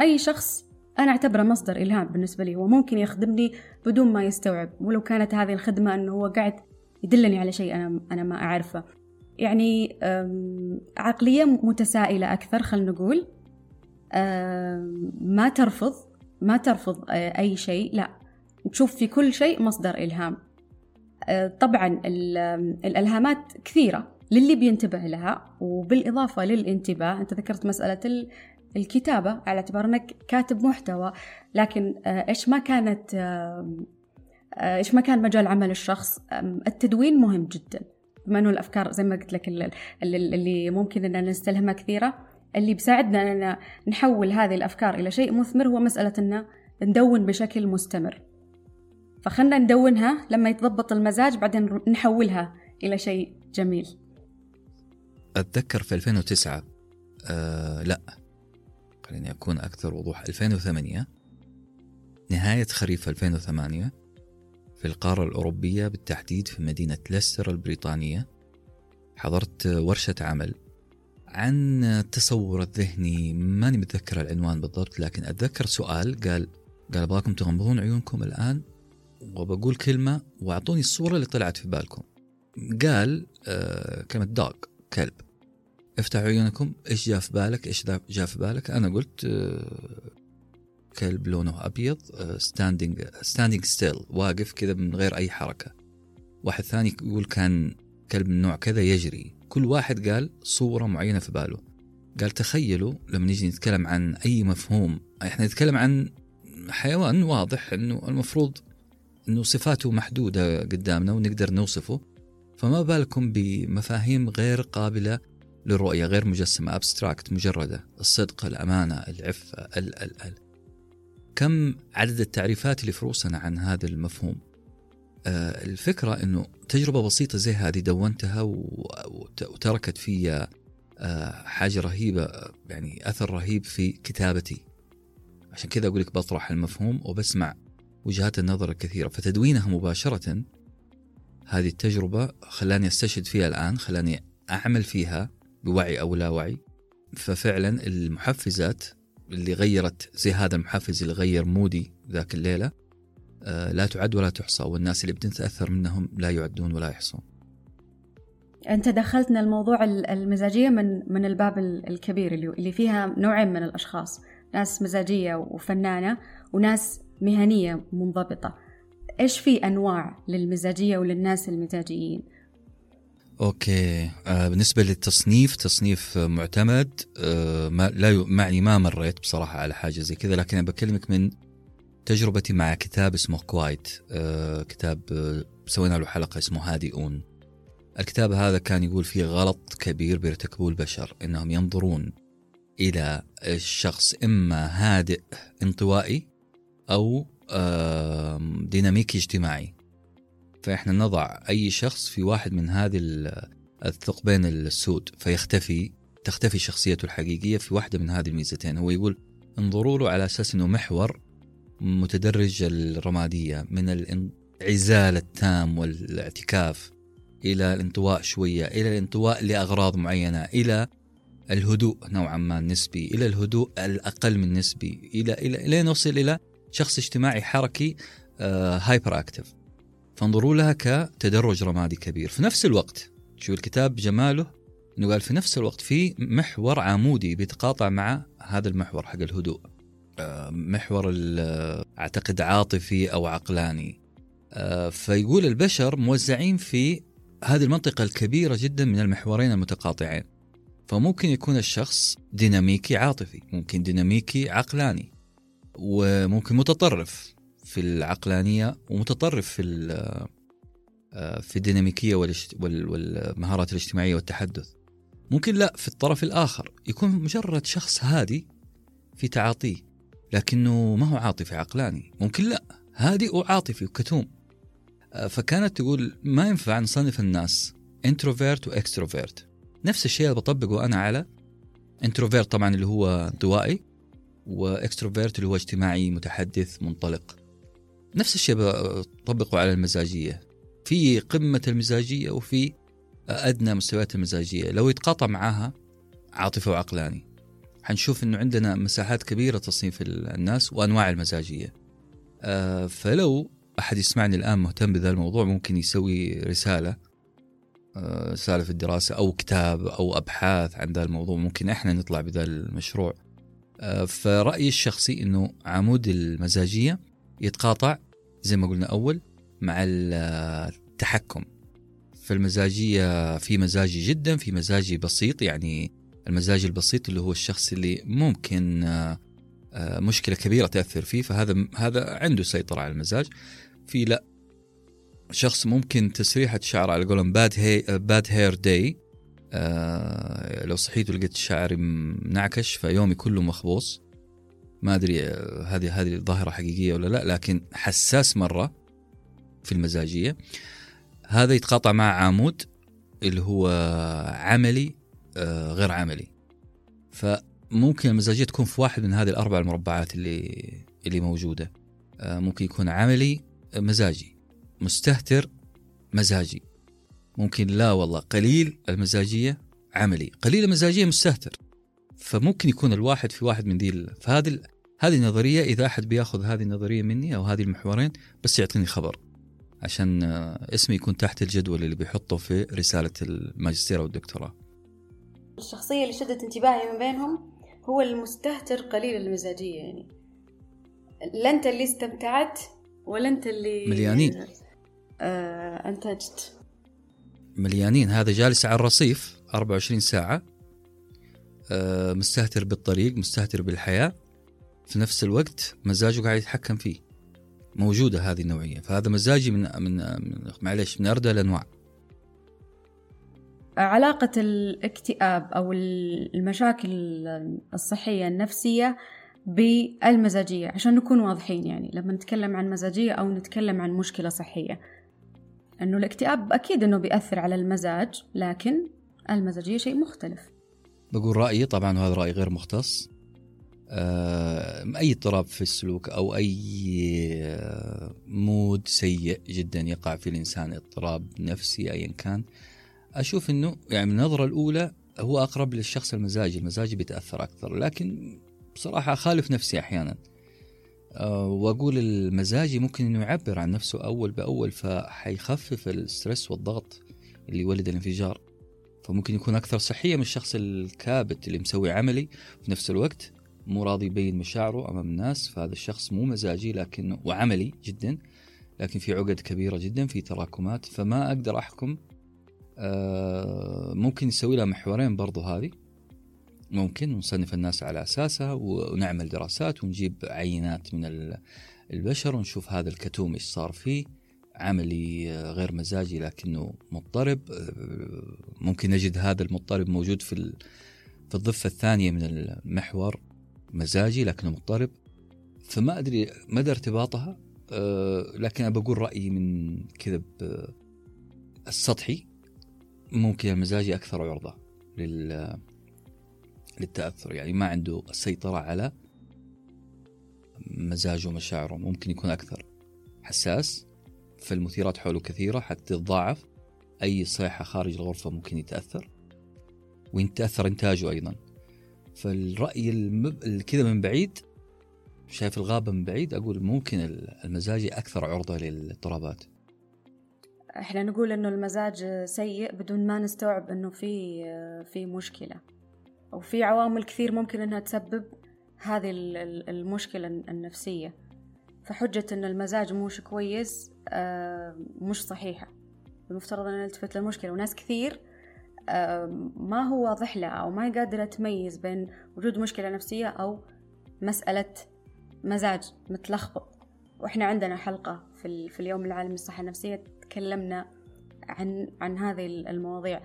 [SPEAKER 2] أي شخص أنا أعتبره مصدر إلهام بالنسبة لي. هو ممكن يخدمني بدون ما يستوعب. ولو كانت هذه الخدمة أنه هو قاعد يدلني على شيء أنا أنا ما أعرفه. يعني عقلية متسائلة أكثر خلينا نقول. ما ترفض ما ترفض أي شيء لا. تشوف في كل شيء مصدر إلهام. طبعا الإلهامات كثيرة للي بينتبه لها وبالإضافة للانتباه. أنت ذكرت مسألة الكتابة على اعتبار أنك كاتب محتوى. لكن إيش ما كانت إيش ما كان مجال عمل الشخص؟ التدوين مهم جدا. بما انه الأفكار زي ما قلت لك اللي, ممكن ان نستلهمها كثيرة. اللي بيساعدنا ان نحول هذه الأفكار إلى شيء مثمر هو مسألة ان ندون بشكل مستمر. فخلنا ندونها لما يتضبط المزاج بعدين نحولها إلى شيء جميل.
[SPEAKER 1] أتذكر في 2009 آه لا خليني أكون أكثر وضوح. 2008 نهاية خريف 2008 في القارة الأوروبية بالتحديد في مدينة ليستر البريطانية حضرت ورشة عمل عن التصور الذهني. ماني متذكر العنوان بالضبط لكن أتذكر سؤال قال قال أبغاكم تغمضون عيونكم الآن وبقول كلمة وأعطوني الصورة اللي طلعت في بالكم. قال آه كلمة dog كلب. افتحوا عيونكم إيش جاء في بالك إيش جاء في بالك؟ أنا قلت آه كلب لونه أبيض standing standing still واقف كذا من غير أي حركة. واحد ثاني يقول كان كلب من نوع كذا يجري. كل واحد قال صورة معينة في باله. قال تخيلوا لما نيجي نتكلم عن أي مفهوم إحنا نتكلم عن حيوان واضح إنه المفروض إنه صفاته محدودة قدامنا ونقدر نوصفه. فما بالكم بمفاهيم غير قابلة للرؤية غير مجسمة ابستراكت مجردة. الصدق الأمانة العفة ال ال ال. كم عدد التعريفات اللي في رؤوسنا عن هذا المفهوم؟ آه الفكرة أنه تجربة بسيطة زي هذه دونتها وتركت في آه حاجة رهيبة يعني أثر رهيب في كتابتي. عشان كذا أقول لك بطرح المفهوم وبسمع وجهات النظر الكثيرة. فتدوينها مباشرة هذه التجربة خلاني أستشهد فيها الآن خلاني أعمل فيها بوعي أو لا وعي. ففعلا المحفزات اللي غيرت زي هذا المحفز اللي غير مودي ذاك الليلة آه، لا تعد ولا تحصى والناس اللي بتتأثر منهم لا يعدون ولا يحصون.
[SPEAKER 2] أنت دخلتنا الموضوع المزاجية من من الباب الكبير اللي فيها نوعين من الأشخاص. ناس مزاجية وفنانة وناس مهنية منضبطة. إيش في أنواع للمزاجية وللناس المزاجيين؟
[SPEAKER 1] أوكي. آه بالنسبة للتصنيف تصنيف معتمد. آه ما لا معني ما مريت بصراحة على حاجة زي كذا لكن أنا بكلمك من تجربتي مع كتاب اسمه Quiet آه كتاب آه سوينا له حلقة اسمه هادئون الكتاب هذا كان يقول فيه غلط كبير بيرتكبوه البشر إنهم ينظرون إلى الشخص إما هادئ انطوائي أو آه ديناميكي اجتماعي. فإحنا نضع أي شخص في واحد من هذه الثقبين السود فيختفي تختفي شخصيته الحقيقية في واحدة من هذه الميزتين. هو يقول انظروا له على أساس أنه محور متدرج الرمادية من الانعزال التام والاعتكاف إلى الانطواء شوية إلى الانطواء لأغراض معينة إلى الهدوء نوعا ما نسبي إلى الهدوء الأقل من نسبي إلى إلى إلى نوصل إلى شخص اجتماعي حركي هايبر أكتف فانظروا لها كتدرج رمادي كبير. في نفس الوقت شو الكتاب جماله إنه قال في نفس الوقت في محور عمودي بيتقاطع مع هذا المحور حق الهدوء. آه، محور أعتقد عاطفي أو عقلاني. آه، فيقول البشر موزعين في هذه المنطقة الكبيرة جدا من المحورين المتقاطعين. فممكن يكون الشخص ديناميكي عاطفي ممكن ديناميكي عقلاني وممكن متطرف. في العقلانية ومتطرف في آه، في الديناميكية والمهارات الاجتماعية والتحدث. ممكن لا في الطرف الآخر. يكون مجرد شخص هادي في تعاطيه لكنه ما هو عاطفي عقلاني. ممكن لا هادي وعاطفي وكتوم. آه، فكانت تقول ما ينفع نصنف الناس introvert و extrovert نفس الشيء اللي بطبقه أنا على introvert طبعا اللي هو انطوائي و extrovert اللي هو اجتماعي متحدث منطلق. نفس الشيء بطبقه على المزاجية. في قمة المزاجية وفي أدنى مستويات المزاجية. لو يتقاطع معاها عاطفة وعقلاني. حنشوف أنه عندنا مساحات كبيرة تصنيف الناس وأنواع المزاجية. آه، فلو أحد يسمعني الآن مهتم بهذا الموضوع ممكن يسوي رسالة آه، رسالة في الدراسة أو كتاب أو أبحاث عن ذا الموضوع. ممكن إحنا نطلع بذا المشروع. آه، فرأيي الشخصي أنه عمود المزاجية يتقاطع زي ما قلنا أول مع التحكم. في المزاجية في مزاجي جدا في مزاجي بسيط يعني المزاج البسيط اللي هو الشخص اللي ممكن آه، آه، مشكلة كبيرة تأثر فيه فهذا هذا عنده سيطرة على المزاج. في لا شخص ممكن تسريحة شعر على قولهم bad hair bad hair day لو صحيت ولقيت شعري منعكش فيومي كله مخبوص. ما أدري آه، هذه هذه ظاهرة حقيقية ولا لا لكن حساس مرة في المزاجية. هذا يتقاطع مع عمود اللي هو عملي آه، غير عملي. فممكن المزاجية تكون في واحد من هذه الأربع المربعات اللي اللي موجودة. آه، ممكن يكون عملي مزاجي. مستهتر مزاجي. ممكن لا والله قليل المزاجية عملي. قليل المزاجية مستهتر. فممكن يكون الواحد في واحد من ذي فهذه هذه النظرية إذا أحد بيأخذ هذه النظرية مني أو هذه المحورين بس يعطيني خبر. عشان آه، اسمي يكون تحت الجدول اللي بيحطه في رسالة الماجستير أو الدكتوراه.
[SPEAKER 2] الشخصية اللي شدت انتباهي من بينهم هو المستهتر قليل المزاجية يعني. لا انت اللي استمتعت ولا انت اللي
[SPEAKER 1] مليانين.
[SPEAKER 2] آه أنتجت.
[SPEAKER 1] مليانين. هذا جالس على الرصيف 24 ساعة آه مستهتر بالطريق مستهتر بالحياة. في نفس الوقت مزاجه قاعد يتحكم فيه. موجودة هذه النوعية. فهذا مزاجي من من, من معلش من أردى الأنواع.
[SPEAKER 2] علاقة الاكتئاب أو المشاكل الصحية النفسية بالمزاجية عشان نكون واضحين يعني. لما نتكلم عن مزاجية أو نتكلم عن مشكلة صحية. أنه الاكتئاب أكيد أنه بيأثر على المزاج لكن المزاجية شيء مختلف.
[SPEAKER 1] بقول رأيي طبعا وهذا رأي غير مختص. أي اضطراب في السلوك أو أي آه، مود سيء جدا يقع في الإنسان اضطراب نفسي أيا كان. أشوف أنه يعني من النظرة الأولى هو أقرب للشخص المزاجي المزاجي بيتأثر أكثر لكن بصراحة أخالف نفسي أحيانا. آه، وأقول المزاجي ممكن أنه يعبر عن نفسه أول بأول فحيخفف الستريس والضغط اللي يولد الانفجار. فممكن يكون أكثر صحية من الشخص الكابت اللي مسوي عملي في نفس الوقت. مو راضي يبين مشاعره أمام الناس فهذا الشخص مو مزاجي لكنه وعملي جدا لكن في عقد كبيرة جدا في تراكمات. فما أقدر أحكم آه، ممكن يسوي لها محورين برضو هذه. ممكن نصنف الناس على أساسها ونعمل دراسات ونجيب عينات من البشر ونشوف هذا الكتوم إيش صار فيه. عملي آه، غير مزاجي لكنه مضطرب آه، ممكن نجد هذا المضطرب موجود في في الضفة الثانية من المحور. مزاجي لكنه مضطرب فما أدري مدى ارتباطها. لكن أنا بقول رأيي من كذا السطحي ممكن المزاجي أكثر عرضة لل للتأثر. يعني ما عنده السيطرة على مزاجه ومشاعره ممكن يكون أكثر. حساس فالمثيرات حوله كثيرة حتى تتضاعف أي صيحة خارج الغرفة ممكن يتأثر ويتأثر إنتاجه أيضا. فالرأي المب... كذا من بعيد شايف الغابة من بعيد أقول ممكن المزاجي أكثر عرضة للاضطرابات
[SPEAKER 2] إحنا نقول إنه المزاج سيء بدون ما نستوعب إنه في في مشكلة. وفي عوامل كثير ممكن إنها تسبب هذه المشكلة النفسية. فحجة إن المزاج مش كويس آه، مش صحيحة. المفترض ان نلتفت للمشكلة. وناس كثير ما هو واضح لها أو ما قادرة تميز بين وجود مشكلة نفسية أو مسألة مزاج متلخبط. وإحنا عندنا حلقة في, في اليوم العالمي للصحة النفسية تكلمنا عن عن هذه المواضيع.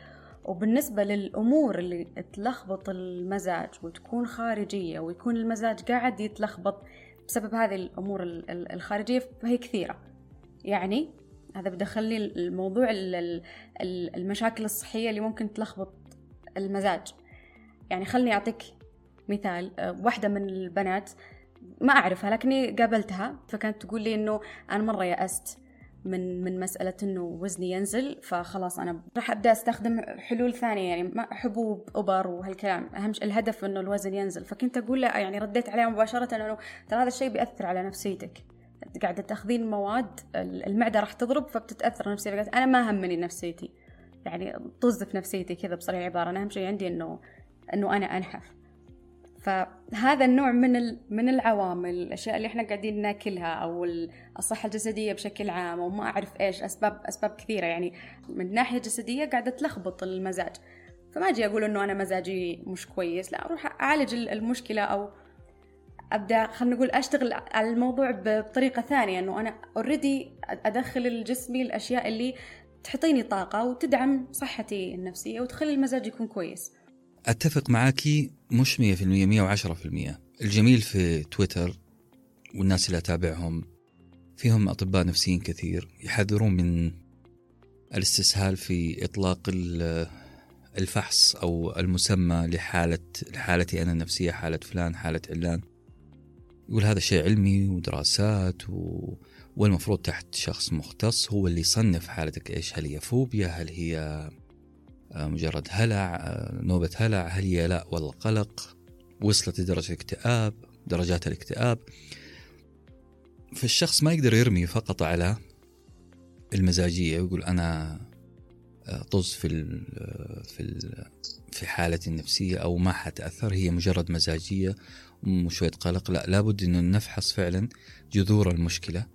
[SPEAKER 2] وبالنسبة للأمور اللي تلخبط المزاج وتكون خارجية ويكون المزاج قاعد يتلخبط بسبب هذه الأمور الخارجية فهي كثيرة. يعني هذا بدخلني الموضوع المشاكل الصحية اللي ممكن تلخبط المزاج. يعني خلني أعطيك مثال. واحدة من البنات ما أعرفها لكني قابلتها فكانت تقول لي إنه أنا مرة يأست من من مسألة إنه وزني ينزل فخلاص أنا راح أبدأ أستخدم حلول ثانية. يعني ما حبوب أوبر وهالكلام. أهم الهدف إنه الوزن ينزل. فكنت أقول له يعني رديت عليها مباشرة إنه ترى هذا الشيء بيأثر على نفسيتك. قاعدة تاخذين مواد المعدة راح تضرب فبتتأثر نفسيتك أنا ما همني نفسيتي. يعني طز في نفسيتي كذا بصريح عبارة. أنا أهم شيء عندي إنه إنه أنا أنحف. فهذا النوع من من العوامل الأشياء اللي إحنا قاعدين ناكلها أو الصحة الجسدية بشكل عام وما أعرف إيش اسباب أسباب كثيرة. يعني من ناحية جسدية قاعدة تلخبط المزاج. فما أجي أقول إنه أنا مزاجي مش كويس. لا أروح أعالج المشكلة أو أبدأ خلينا نقول أشتغل على الموضوع بطريقة ثانية إنه أنا اوريدي أدخل لجسمي الأشياء اللي تعطيني طاقة وتدعم صحتي النفسية وتخلي المزاج يكون كويس.
[SPEAKER 1] أتفق معاكي مش 100% 110% الجميل في تويتر والناس اللي أتابعهم فيهم أطباء نفسيين كثير يحذرون من الاستسهال في إطلاق الفحص أو المسمى لحاله لحالتي أنا النفسية حالة فلان حالة علان. يقول هذا شيء علمي ودراسات و... والمفروض تحت شخص مختص هو اللي يصنف حالتك. إيش؟ هل هي فوبيا؟ هل هي آه، مجرد هلع آه، نوبة هلع؟ هل هي لا؟ ولا قلق. وصلت لدرجة اكتئاب درجات الاكتئاب. فالشخص ما يقدر يرمي فقط على المزاجية ويقول أنا آه، طز في في في حالتي النفسية أو ما حتأثر. هي مجرد مزاجية وشويه قلق لا لابد إنه نفحص فعلا جذور المشكلة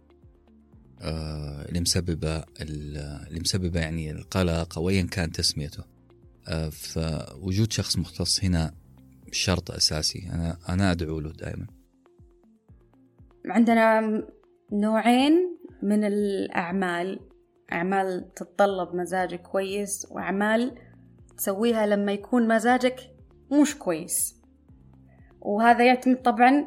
[SPEAKER 1] آه، اللي مسببة اللي مسببة يعني القلق أو ايا كان تسميته. آه، فوجود شخص مختص هنا شرط أساسي. أنا أنا أدعو له دائما.
[SPEAKER 2] عندنا نوعين من الأعمال. أعمال تتطلب مزاج كويس وأعمال تسويها لما يكون مزاجك مش كويس. وهذا يعتمد طبعا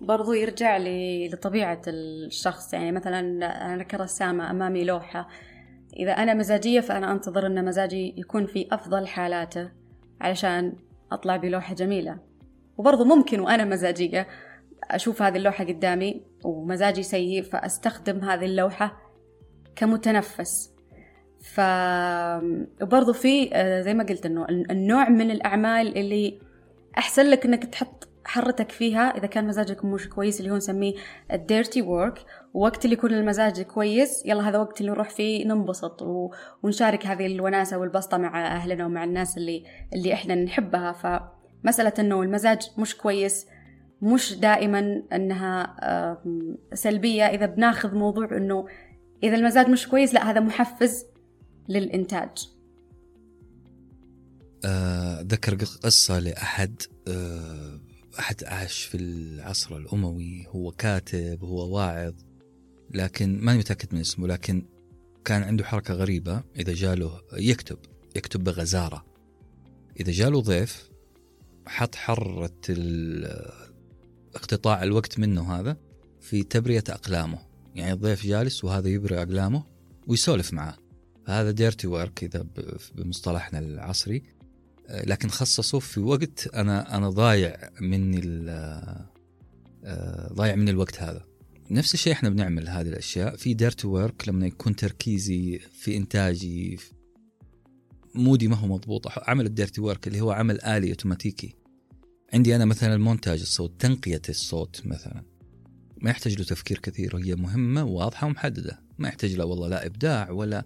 [SPEAKER 2] برضو يرجع لطبيعة الشخص. يعني مثلا أنا كرسامة أمامي لوحة. إذا أنا مزاجية فأنا أنتظر أن مزاجي يكون في أفضل حالاته علشان أطلع بلوحة جميلة. وبرضو ممكن وأنا مزاجية أشوف هذه اللوحة قدامي ومزاجي سيء فأستخدم هذه اللوحة كمتنفس. ف وبرضو في آه، زي ما قلت إنه النوع من الأعمال اللي أحسن لك إنك تحط حرتك فيها. إذا كان مزاجك مش كويس اللي هو نسميه الديرتي وورك ووقت اللي يكون المزاج كويس يلا هذا وقت اللي نروح فيه ننبسط و... ونشارك هذه الوناسة والبسطة مع أهلنا ومع الناس اللي اللي إحنا نحبها. فمسألة إنه المزاج مش كويس مش دائما إنها سلبية. إذا بناخذ موضوع إنه إذا المزاج مش كويس لا هذا محفز
[SPEAKER 1] للإنتاج. ذكر قصة لأحد آه، أحد عاش في العصر الأموي. هو كاتب هو واعظ لكن ماني متأكد من اسمه لكن كان عنده حركة غريبة. إذا جاله يكتب يكتب بغزارة. إذا جاله ضيف حط حرة اقتطاع الوقت منه هذا في تبرية أقلامه. يعني الضيف جالس وهذا يبري أقلامه ويسولف معاه هذا dirty work إذا بمصطلحنا العصري. لكن خصصوه في وقت أنا أنا ضايع مني آه، ضايع مني الوقت هذا. نفس الشيء إحنا بنعمل هذه الأشياء. في dirty work لما يكون تركيزي في إنتاجي mood ي ما هو مضبوط عمل ال dirty work اللي هو عمل آلي أوتوماتيكي. عندي أنا مثلا المونتاج الصوت تنقية الصوت مثلا. ما يحتاج له تفكير كثير وهي مهمة واضحه ومحددة. ما يحتاج له والله لا إبداع ولا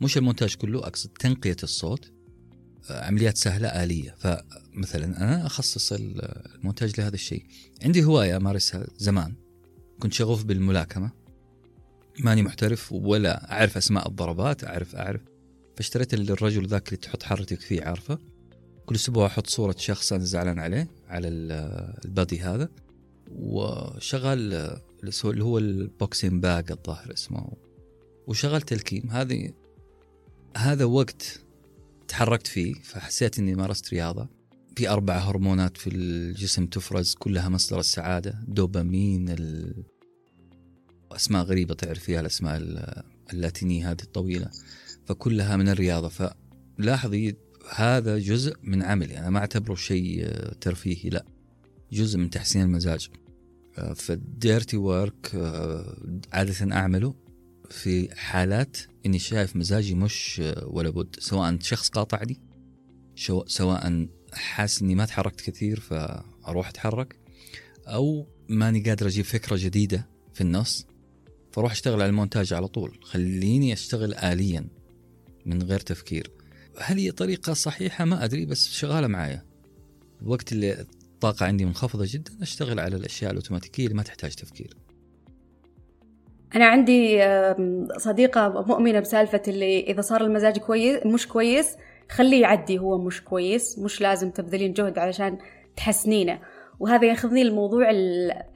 [SPEAKER 1] مش المونتاج كله أقصد تنقية الصوت. عمليات سهلة آلية. فمثلا أنا أخصص المونتاج لهذا الشيء. عندي هواية امارسها زمان. كنت شغوف بالملاكمة. ماني محترف ولا أعرف أسماء الضربات اعرف أعرف. فاشتريت الرجل ذاك اللي تحط حرتك فيه عارفه؟ كل أسبوع أحط صورة شخص أنا زعلان عليه على ال body هذا. وشغل اللي هو ال boxing bag الظاهر اسمه. وشغلت تلكيم. هذه هذا وقت تحركت فيه فحسيت إني مارست رياضة. في أربع هرمونات في الجسم تفرز كلها مصدر السعادة دوبامين ال... أسماء غريبة تعرف فيها الأسماء اللاتينية هذه الطويلة. فكلها من الرياضة. فلاحظي هذا جزء من عملي. أنا ما أعتبره شيء ترفيهي لا. جزء من تحسين المزاج. فالديرتي ورك عادة أعمله في حالات إني شايف مزاجي مش ولا بد. سواء شخص قاطعني سواء حاسس إني ما تحركت كثير فأروح أتحرك أو ماني قادر أجيب فكرة جديدة في النص فأروح أشتغل على المونتاج على طول. خليني أشتغل اليا من غير تفكير. هل هي طريقة صحيحة؟ ما أدري بس شغالة معايا. الوقت اللي الطاقة عندي منخفضة جدا أشتغل على الأشياء الأوتوماتيكية اللي ما تحتاج تفكير.
[SPEAKER 2] أنا عندي صديقة مؤمنة بسالفة اللي إذا صار المزاج كويس مش كويس خليه يعدي هو مش كويس مش لازم تبذلين جهد علشان تحسنينه. وهذا ياخذني لموضوع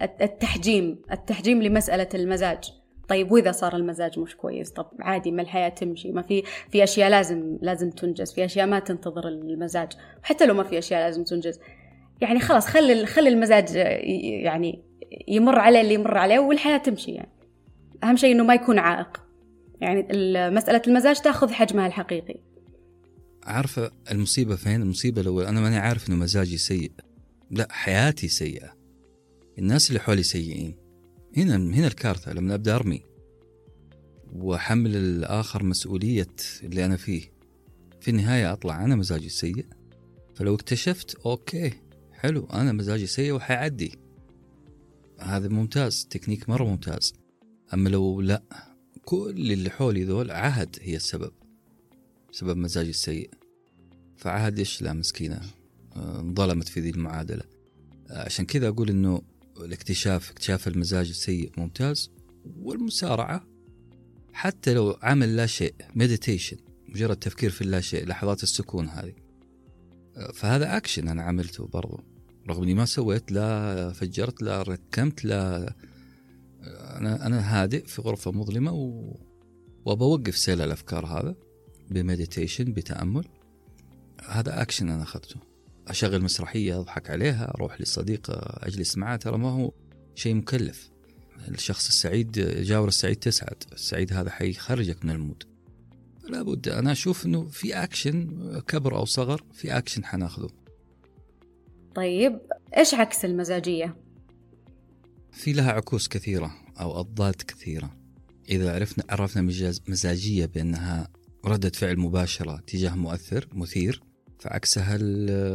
[SPEAKER 2] التحجيم التحجيم لمسألة المزاج. طيب وإذا صار المزاج مش كويس طب عادي ما الحياة تمشي ما في في أشياء لازم لازم تنجز في أشياء ما تنتظر المزاج. حتى لو ما في أشياء لازم تنجز. يعني خلاص خلي خلي المزاج يعني يمر عليه اللي يمر عليه والحياة تمشي يعني. أهم شيء إنه ما يكون عائق. يعني مسألة المزاج تأخذ حجمها الحقيقي.
[SPEAKER 1] عارفة المصيبة فين؟ المصيبة لو أنا ماني عارف إنه مزاجي سيء. لا حياتي سيئة. الناس اللي حولي سيئين. هنا هنا الكارثة لما أبدأ أرمي. وأحمل الآخر مسؤولية اللي أنا فيه. في النهاية أطلع أنا مزاجي سيء. فلو اكتشفت أوكي حلو أنا مزاجي سيء وحيعدي. هذا ممتاز تكنيك مرة ممتاز. اما لو لا كل اللي حولي ذول عهد هي السبب سبب مزاجي السيء. فعهد إيش؟ لا مسكينة. آه، انظلمت في ذي المعادلة. آه، عشان كذا أقول إنه الاكتشاف اكتشاف المزاج السيء ممتاز والمسارعة حتى لو عمل لا شيء meditation مجرد تفكير في اللا شيء لحظات السكون هذه. آه، فهذا اكشن أنا عملته برضو. رغم إني ما سويت لا فجرت لا ركمت لا أنا أنا هادئ في غرفة مظلمة و... وبوقف سيل الأفكار هذا ب meditation بتأمل. هذا أكشن أنا أخذته. أشغل مسرحية أضحك عليها أروح لصديق أجلس معاه ترى ما هو شيء مكلف. الشخص السعيد جاور السعيد تسعد. السعيد هذا حيخرجك من ال mood. لابد أنا أشوف إنه في أكشن كبر أو صغر في أكشن حناخذه.
[SPEAKER 2] طيب إيش عكس المزاجية؟
[SPEAKER 1] في لها عكوس كثيرة. أو أضداد كثيرة. إذا عرفنا عرفنا مزاجية بأنها ردة فعل مباشرة تجاه مؤثر مثير فعكسها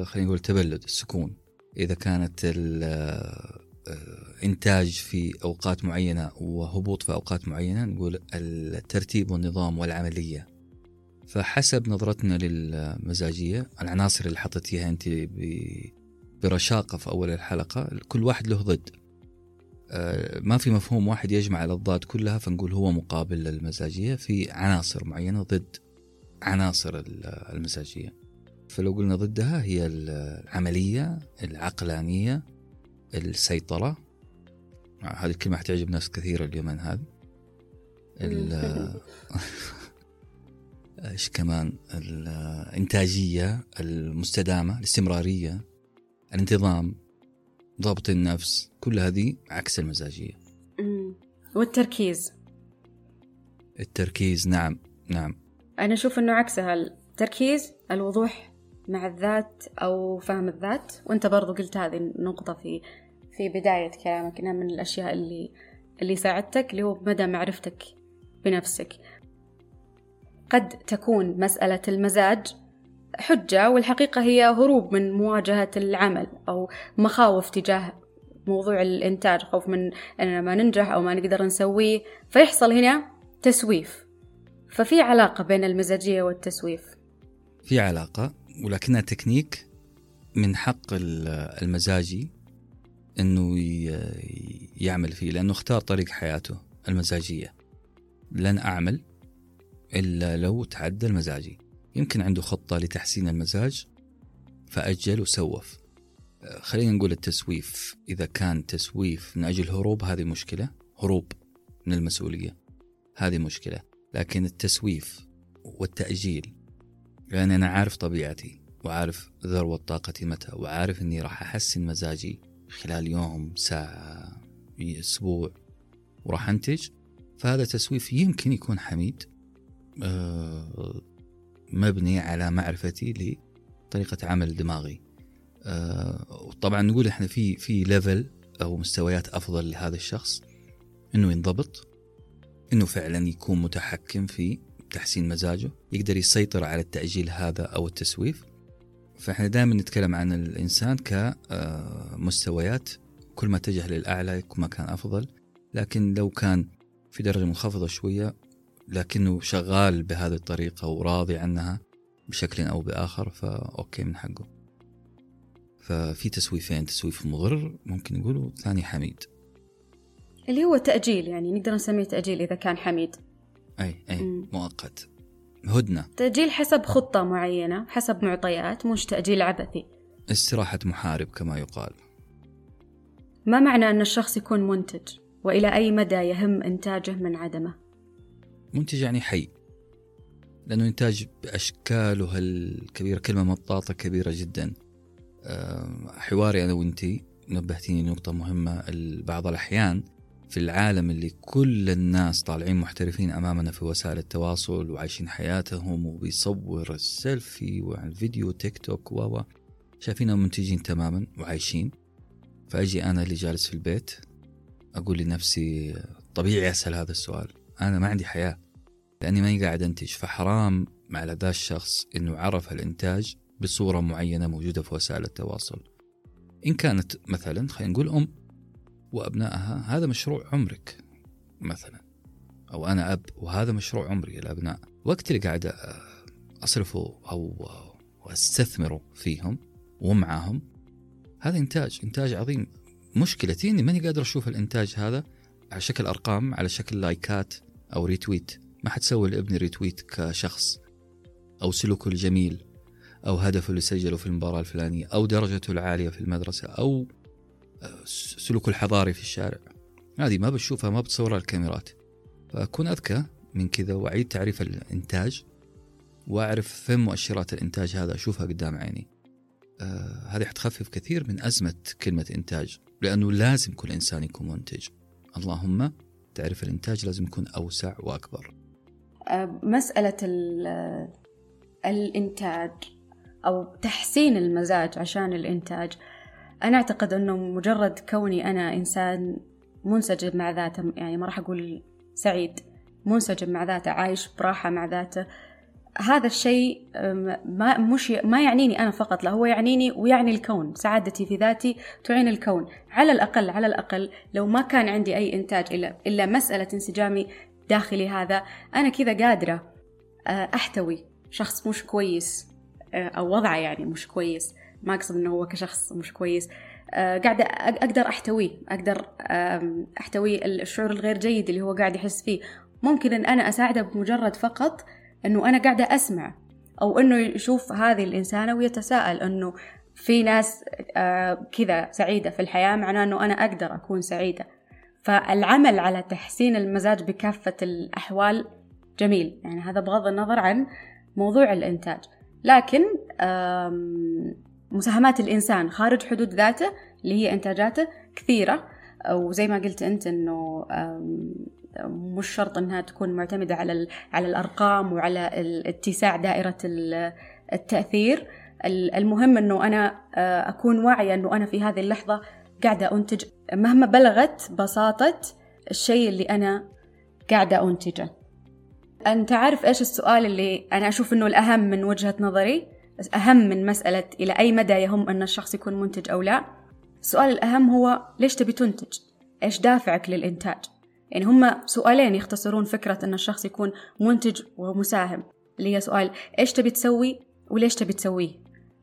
[SPEAKER 1] خلينا نقول التبلد السكون. إذا كانت آه، في أوقات معينة وهبوط في أوقات معينة نقول الترتيب والنظام والعملية. فحسب نظرتنا للمزاجية العناصر اللي حطيتيها أنت برشاقة في أول الحلقة كل واحد له ضد. ما في مفهوم واحد يجمع الأضداد كلها فنقول هو مقابل للمزاجية في عناصر معينة ضد عناصر المزاجية. فلو قلنا ضدها هي العملية العقلانية السيطرة. هذه الكلمة حتعجب ناس كثيرة اليومين هذه. [laughs] إيش كمان؟ الانتاجيه المستدامة الاستمرارية الانتظام. ضبط النفس كل هذه عكس المزاجية.
[SPEAKER 2] والتركيز؟
[SPEAKER 1] التركيز نعم نعم.
[SPEAKER 2] أنا أشوف إنه عكسها التركيز الوضوح مع الذات أو فهم الذات؟ وأنت برضو قلت هذه النقطة في في بداية كلامك إنها من الأشياء اللي اللي ساعدتك اللي هو مدى معرفتك بنفسك. قد تكون مسألة المزاج حجة والحقيقة هي هروب من مواجهة العمل أو مخاوف تجاه موضوع الإنتاج خوف من أننا ما ننجح أو ما نقدر نسويه. فيحصل هنا تسويف. ففي علاقة بين المزاجية والتسويف.
[SPEAKER 1] في علاقة ولكنها تكنيك من حق المزاجي إنه يعمل فيه لأنه اختار طريق حياته المزاجية. لن أعمل إلا لو تعدى المزاجي. يمكن عنده خطة لتحسين المزاج فأجل وسوف. خلينا نقول التسويف إذا كان تسويف من أجل هروب هذه مشكلة. هروب من المسؤولية هذه مشكلة. لكن التسويف والتأجيل لأن أنا عارف طبيعتي وعارف ذروة طاقتي متى وعارف أني راح أحسن مزاجي خلال يوم ساعة أسبوع وراح أنتج. فهذا تسويف يمكن يكون حميد. آه، مبني على معرفتي لطريقة عمل دماغي. آه، طبعا نقول إحنا في في ليفل أو مستويات أفضل لهذا الشخص إنه ينضبط إنه فعلا يكون متحكم في تحسين مزاجه يقدر يسيطر على التأجيل هذا أو التسويف. فإحنا دائما نتكلم عن الإنسان كمستويات كل ما اتجه للأعلى كل ما كان أفضل. لكن لو كان في درجة منخفضة شوية لكنه شغال بهذه الطريقة وراضي عنها بشكل أو بآخر فأوكي من حقه. ففي تسويفين تسويف مضر ممكن نقوله ثاني حميد.
[SPEAKER 2] اللي هو تأجيل يعني نقدر نسميه تأجيل إذا كان حميد.
[SPEAKER 1] أي أي م. مؤقت. هدنة.
[SPEAKER 2] تأجيل حسب خطة معينة حسب معطيات مش تأجيل عبثي.
[SPEAKER 1] استراحة محارب كما يقال.
[SPEAKER 2] ما معنى أن الشخص يكون منتج؟ وإلى أي مدى يهم إنتاجه من عدمه؟
[SPEAKER 1] منتج يعني حي. لأنه إنتاج بأشكاله الكبيرة كلمة مطاطة كبيرة جدا. آه، حواري أنا وإنتي نبهتيني نقطة مهمة. بعض الأحيان في العالم اللي كل الناس طالعين محترفين أمامنا في وسائل التواصل وعايشين حياتهم وبيصور السيلفي والفيديو تيك توك و شايفينهم منتجين تماما وعايشين. فأجي أنا اللي جالس في البيت أقول لنفسي طبيعي أسأل هذا السؤال. أنا ما عندي حياة لأني ماني قاعد أنتج. فحرام على ذا الشخص أنه عرف الإنتاج بصورة معينة موجودة في وسائل التواصل. إن كانت مثلا خلينا نقول أم وأبنائها هذا مشروع عمرك مثلا أو أنا أب وهذا مشروع عمري الأبناء وقت اللي قاعد أصرفه أو أستثمره فيهم ومعاهم هذا إنتاج إنتاج عظيم. مشكلتي إني ماني قادر أشوف الإنتاج هذا على شكل أرقام على شكل لايكات. أو retweet ما حتسوي لابني retweet كشخص. أو سلوكه الجميل. أو هدفه اللي سجله في المباراة الفلانية. أو درجته العالية في المدرسة. أو آه، سلوكه الحضاري في الشارع. هذه ما بشوفها ما بتصورها الكاميرات. فأكون أذكى من كذا وأعيد تعريف الإنتاج. وأعرف فين مؤشرات الإنتاج هذا أشوفها قدام عيني. آه هذه حتخفف كثير من أزمة كلمة إنتاج. لأنه لازم كل إنسان يكون منتج. اللهم تعرف الإنتاج لازم يكون أوسع وأكبر.
[SPEAKER 2] آه، مسألة الإنتاج أو تحسين المزاج عشان الإنتاج. أنا أعتقد أنه مجرد كوني أنا إنسان منسجم مع ذاته يعني ما راح أقول سعيد منسجم مع ذاته عايش براحة مع ذاته. هذا الشيء ما مش ما يعنيني أنا فقط لا هو يعنيني ويعني الكون. سعادتي في ذاتي تعين الكون. على الأقل على الأقل لو ما كان عندي أي إنتاج إلا إلا مسألة انسجامي داخلي هذا أنا كذا قادرة أحتوي شخص مش كويس أو وضعه يعني مش كويس. ما أقصد إنه هو كشخص مش كويس. قاعدة أقدر أحتويه أقدر أحتوي الشعور الغير جيد اللي هو قاعد يحس فيه. ممكن أن أنا أساعده بمجرد فقط أنه أنا قاعدة أسمع أو أنه يشوف هذه الإنسانة ويتساءل أنه في ناس آه، كذا سعيدة في الحياة معناه أنه أنا أقدر أكون سعيدة. فالعمل على تحسين المزاج بكافة الأحوال جميل. يعني هذا بغض النظر عن موضوع الإنتاج. لكن مساهمات الإنسان خارج حدود ذاته اللي هي إنتاجاته كثيرة. وزي ما قلت أنت أنه مش شرط إنها تكون معتمدة على على الأرقام وعلى اتساع دائرة التأثير. المهم إنه أنا آه، أكون واعية إنه أنا في هذه اللحظة قاعدة أنتج. مهما بلغت بساطة الشيء اللي أنا قاعدة أنتجه. أنت عارف إيش السؤال اللي أنا أشوف إنه الأهم من وجهة نظري؟ أهم من مسألة إلى أي مدى يهم أن الشخص يكون منتج أو لا؟ السؤال الأهم هو ليش تبي تنتج؟ إيش دافعك للإنتاج؟ يعني هم سؤالين يختصرون فكرة أن الشخص يكون منتج ومساهم. اللي هي سؤال إيش تبي تسوي وليش تبي تسويه؟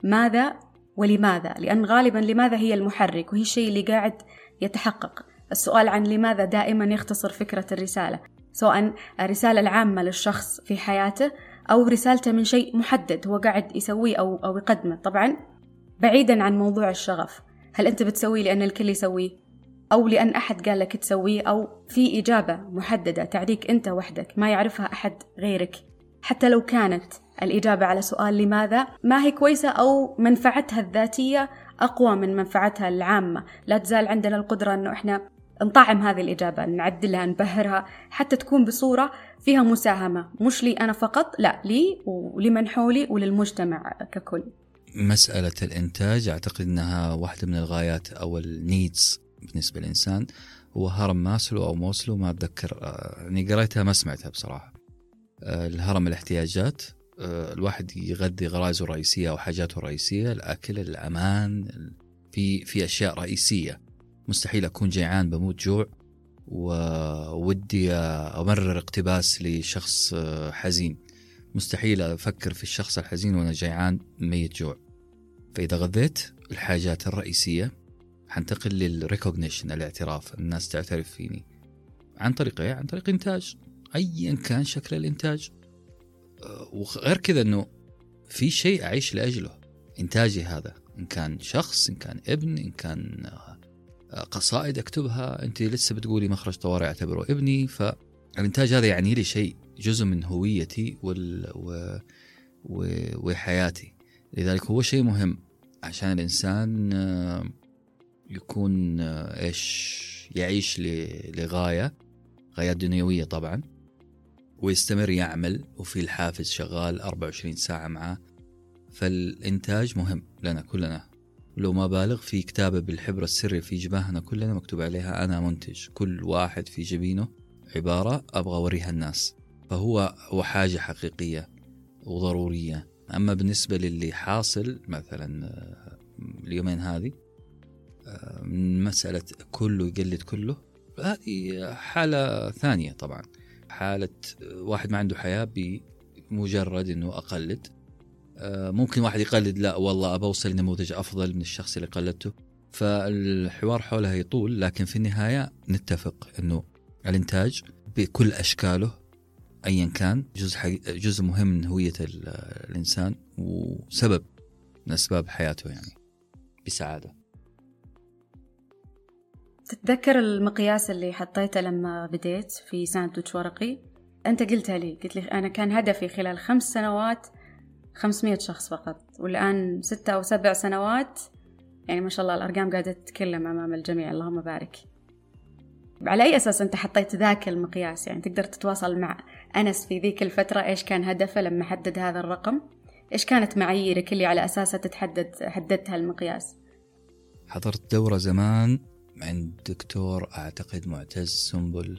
[SPEAKER 2] ماذا ولماذا؟ لأن غالبا لماذا هي المحرك؟ وهي الشيء اللي قاعد يتحقق. السؤال عن لماذا دائما يختصر فكرة الرسالة سواء الرسالة العامة للشخص في حياته أو رسالته من شيء محدد هو قاعد يسويه أو, أو يقدمه. طبعا بعيدا عن موضوع الشغف هل أنت بتسويه لأن الكل يسويه؟ أو لأن أحد قال لك تسويه أو في إجابة محددة تعطيك أنت وحدك ما يعرفها أحد غيرك. حتى لو كانت الإجابة على سؤال لماذا ما هي كويسة أو منفعتها الذاتية أقوى من منفعتها العامة. لا تزال عندنا القدرة أنه إحنا نطعم هذه الإجابة نعدلها نبهرها حتى تكون بصورة فيها مساهمة. مش لي أنا فقط لا لي ولمن حولي وللمجتمع ككل.
[SPEAKER 1] مسألة الإنتاج أعتقد أنها واحدة من الغايات أو النيدز بالنسبة للإنسان هو هرم ماسلو أو موسلو ما أتذكر آه، يعني قريتها ما سمعتها بصراحة. آه، الهرم الاحتياجات آه، الواحد يغذي غرائزه الرئيسية أو حاجاته الرئيسية الأكل الأمان في في أشياء رئيسية. مستحيل أكون جيعان بموت جوع وودي أمرر اقتباس لشخص حزين. مستحيل أفكر في الشخص الحزين وأنا جيعان ميت جوع. فإذا غذيت الحاجات الرئيسية حنتقل لل recognition الاعتراف. الناس تعترف فيني. عن طريق إيه؟ عن طريق إنتاج. ايا كان شكل الإنتاج. أه، وغير كذا إنه في شيء أعيش لأجله. إنتاجي هذا. إن كان شخص إن كان ابن إن كان أه، قصائد أكتبها. أنت لسه بتقولي مخرج طوارئ أعتبره ابني. فالانتاج هذا يعني لي شيء جزء من هويتي وال... و... و... وحياتي. لذلك هو شيء مهم. عشان الإنسان يكون آه، إيش؟ يعيش لغاية غايات دنيوية طبعا ويستمر يعمل وفي الحافز شغال 24 ساعة معاه. فالإنتاج مهم لنا كلنا. لو ما بالغ في كتابة بالحبر السري في جباهنا كلنا مكتوب عليها أنا منتج. كل واحد في جبينه عبارة أبغى أوريها الناس. فهو هو حاجة حقيقية وضرورية. أما بالنسبة للي حاصل مثلا آه، اليومين هذه من مسألة كله يقلد كله. هذه حالة ثانية طبعا. حالة واحد ما عنده حياة بمجرد إنه أقلد. آه، ممكن واحد يقلد لا والله ابى أوصل نموذج أفضل من الشخص اللي قلدته. فالحوار حولها يطول لكن في النهاية نتفق إنه الإنتاج بكل أشكاله ايا كان جزء جزء مهم من هوية الإنسان وسبب من أسباب حياته يعني بسعادة.
[SPEAKER 2] تتذكر المقياس اللي حطيته لما بديت في ساندويتش ورقي؟ أنت قلتها لي قلت لي أنا كان هدفي خلال خمس سنوات 500 شخص فقط والآن ستة أو سبع سنوات يعني ما شاء الله الأرقام قاعدة تتكلم أمام الجميع اللهم بارك. على أي أساس أنت حطيت ذاك المقياس؟ يعني تقدر تتواصل مع أنس في ذيك الفترة إيش كان هدفه لما حدد هذا الرقم؟ إيش كانت معاييرك اللي على أساسها تتحدد حددت هالمقياس
[SPEAKER 1] حضرت دورة زمان عند دكتور أعتقد معتز سنبل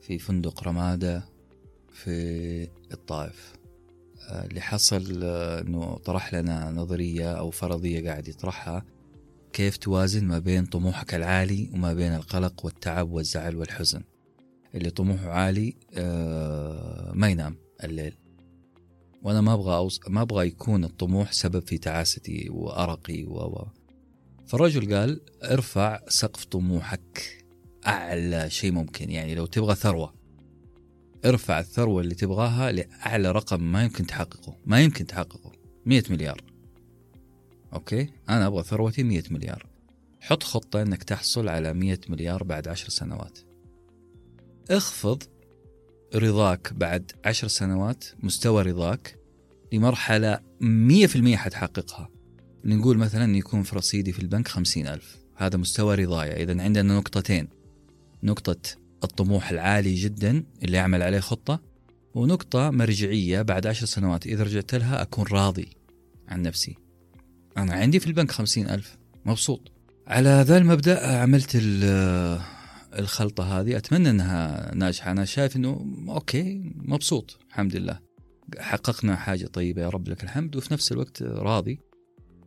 [SPEAKER 1] في فندق رمادة في الطائف. اللي حصل آه، إنه طرح لنا نظرية أو فرضية قاعد يطرحها. كيف توازن ما بين طموحك العالي وما بين القلق والتعب والزعل والحزن؟ اللي طموحه عالي آه، ما ينام الليل. وأنا ما أبغى أوص... ما أبغى يكون الطموح سبب في تعاستي وأرقي و فالرجل قال ارفع سقف طموحك. أعلى شيء ممكن يعني لو تبغى ثروة. ارفع الثروة اللي تبغاها لأعلى رقم ما يمكن تحققه. ما يمكن تحققه. 100 مليار. أوكي؟ أنا أبغى ثروتي 100 مليار. حط خطة أنك تحصل على 100 مليار بعد 10 سنوات. اخفض رضاك بعد 10 سنوات مستوى رضاك لمرحلة 100% حتحققها. نقول مثلا يكون في رصيدي في البنك خمسين ألف. هذا مستوى رضايا إذا عندنا نقطتين. نقطة الطموح العالي جدا اللي أعمل عليه خطة ونقطة مرجعية بعد عشر سنوات. إذا رجعت لها أكون راضي عن نفسي. أنا عندي في البنك خمسين ألف. مبسوط. على ذا المبدأ عملت الخلطة هذه. أتمنى أنها ناجحة. أنا شايف أنه okay مبسوط. الحمد لله. حققنا حاجة طيبة يا رب لك الحمد وفي نفس الوقت راضي.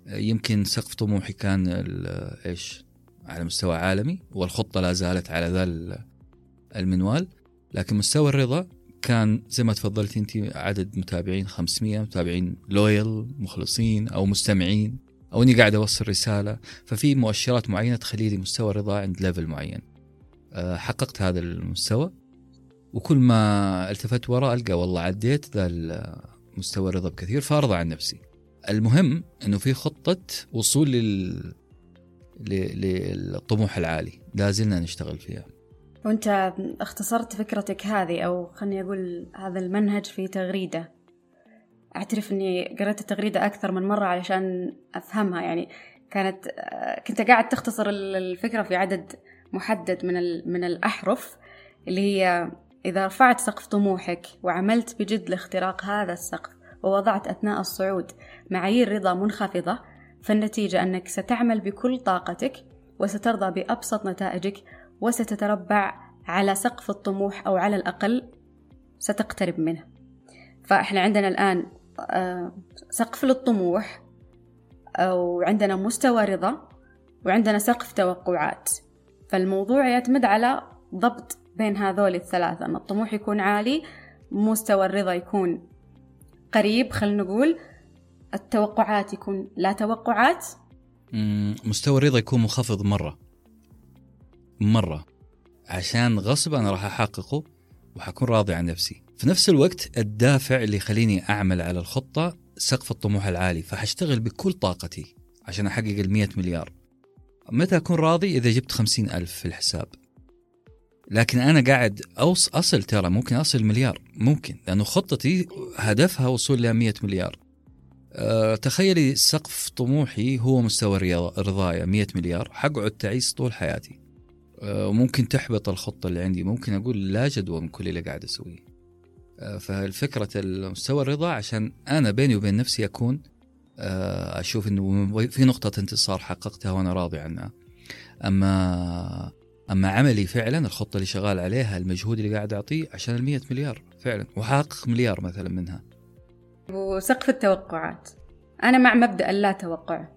[SPEAKER 1] يمكن سقف طموحي كان إيش؟ على مستوى عالمي والخطة لا زالت على ذا المنوال. لكن مستوى الرضا كان زي ما تفضلت أنت عدد متابعين 500 متابعين loyal مخلصين أو مستمعين أو إني قاعد أوصل رسالة. ففي مؤشرات معينة تخلي لي مستوى الرضا عند level معين. آه، حققت هذا المستوى. وكل ما التفت وراء ألقى والله عديت ذا مستوى الرضا بكثير فأرضى عن نفسي. المهم إنه في خطة وصول لل للطموح العالي لا زلنا نشتغل فيها.
[SPEAKER 2] وأنت اختصرت فكرتك هذه أو خلني أقول هذا المنهج في تغريدة. أعترف إني قرأت التغريدة أكثر من مرة علشان أفهمها. يعني كانت كنت قاعد تختصر الفكرة في عدد محدد من من الأحرف اللي هي إذا رفعت سقف طموحك وعملت بجد لاختراق هذا السقف ووضعت أثناء الصعود معايير رضا منخفضة فالنتيجة أنك ستعمل بكل طاقتك وسترضى بأبسط نتائجك وستتربع على سقف الطموح أو على الأقل ستقترب منه. فإحنا عندنا الآن آه، سقف للطموح وعندنا مستوى رضا وعندنا سقف توقعات. فالموضوع يعتمد على ضبط بين هذول الثلاثة أن الطموح يكون عالي مستوى الرضا يكون قريب خلينا نقول التوقعات يكون لا توقعات.
[SPEAKER 1] مستوى الرضا يكون منخفض مرة. مرة. عشان غصب أنا راح أحققه وحكون راضي عن نفسي. في نفس الوقت الدافع اللي يخليني أعمل على الخطة سقف الطموح العالي. فحشتغل بكل طاقتي عشان أحقق المية مليار. متى أكون راضي؟ إذا جبت خمسين ألف في الحساب. لكن أنا قاعد أوص أصل ترى ممكن أصل مليار. ممكن. لأنه خطتي هدفها وصول ل 100 مليار. أه تخيلي سقف طموحي هو مستوى رضايا 100 مليار حقعد تعيس طول حياتي. آه، وممكن تحبط الخطة اللي عندي ممكن أقول لا جدوى من كل اللي قاعد أسويه. آه، فالفكرة المستوى الرضا عشان أنا بيني وبين نفسي أكون آه، أشوف إنه في نقطة انتصار حققتها وأنا راضي عنها. اما أما عملي فعلا الخطة اللي شغال عليها المجهود اللي قاعد أعطيه عشان ال مليار فعلا. وحقق مليار مثلا منها.
[SPEAKER 2] وسقف التوقعات. أنا مع مبدأ اللا توقع.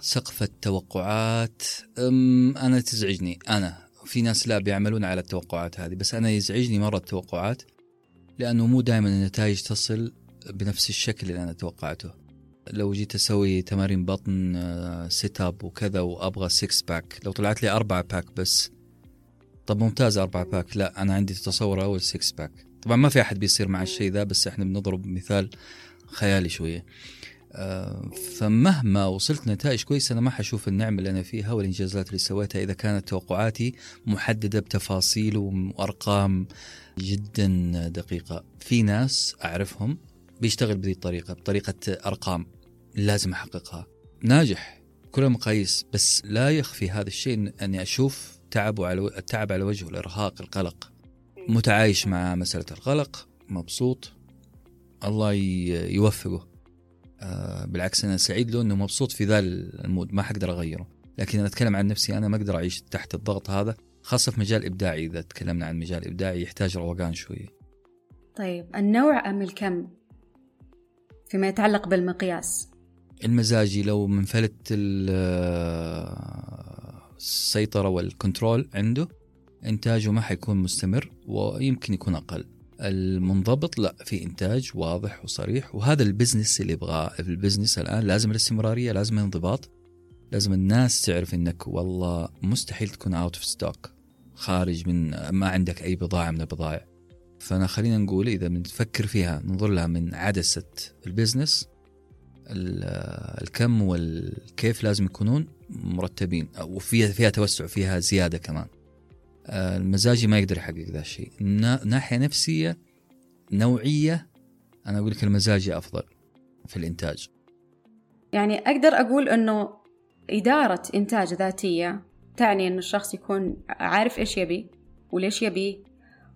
[SPEAKER 1] سقف التوقعات أم أنا تزعجني. أنا في ناس لا بيعملون على التوقعات هذه بس أنا يزعجني مرة التوقعات لأنه مو دائما النتائج تصل بنفس الشكل اللي أنا توقعته. لو جيت أسوي تمارين بطن sit up وكذا وأبغى 6 pack لو طلعت لي 4 pack بس طب ممتاز 4 pack لا أنا عندي تصور أول 6 pack طبعا ما في أحد بيصير مع الشيء ذا بس إحنا بنضرب مثال خيالي شوية. آه، فمهما وصلت نتائج كويسة أنا ما حشوف النعمه اللي أنا فيها والإنجازات اللي سويتها إذا كانت توقعاتي محددة بتفاصيل وأرقام جدا دقيقة. في ناس أعرفهم بيشتغل بهذه الطريقة بطريقة أرقام لازم أحققها. ناجح كل المقاييس بس لا يخفي هذا الشيء أني أشوف تعبه على التعب على وجهه الإرهاق القلق. متعايش مع مسألة القلق مبسوط. الله يوفقه. آه بالعكس أنا سعيد له إنه مبسوط في ذا المود ما حقدر أغيره. لكن أنا أتكلم عن نفسي أنا ما أقدر أعيش تحت الضغط هذا خاصة في مجال إبداعي. إذا تكلمنا عن مجال إبداعي يحتاج روقان شوية.
[SPEAKER 2] طيب النوع أم الكم؟ فيما يتعلق بالمقياس.
[SPEAKER 1] المزاجي لو منفلت السيطرة وال control عنده إنتاجه ما حيكون مستمر ويمكن يكون أقل. المنضبط لا في إنتاج واضح وصريح وهذا ال business اللي يبغاه. ال business الآن لازم الاستمرارية لازم الانضباط. لازم الناس تعرف إنك والله مستحيل تكون out of stock خارج من ما عندك أي بضاعة من البضائع فأنا خلينا نقول إذا بنفكر فيها ننظر لها من عدسة ال business الكم والكيف لازم يكونون مرتبين وفيها فيها توسع فيها زيادة كمان. المزاجي ما يقدر يحقق ذا الشيء. ناحية نفسية نوعية أنا أقول لك المزاجي أفضل في الإنتاج.
[SPEAKER 2] يعني أقدر أقول إنه إدارة إنتاج ذاتية تعني إن الشخص يكون عارف إيش يبي وليش يبيه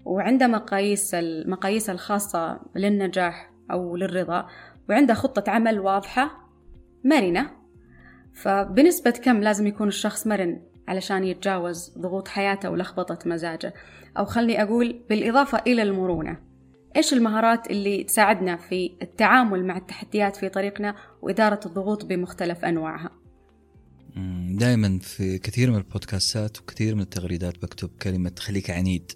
[SPEAKER 2] وعنده مقاييس المقاييس الخاصة للنجاح أو للرضا وعنده خطة عمل واضحة مرنة. فبنسبة كم لازم يكون الشخص مرن؟ علشان يتجاوز ضغوط حياته ولخبطة مزاجه. أو خلني أقول بالإضافة إلى المرونة. إيش المهارات اللي تساعدنا في التعامل مع التحديات في طريقنا وإدارة الضغوط بمختلف أنواعها؟
[SPEAKER 1] دائما في كثير من البودكاستات وكثير من التغريدات بكتب كلمة خليك عنيد.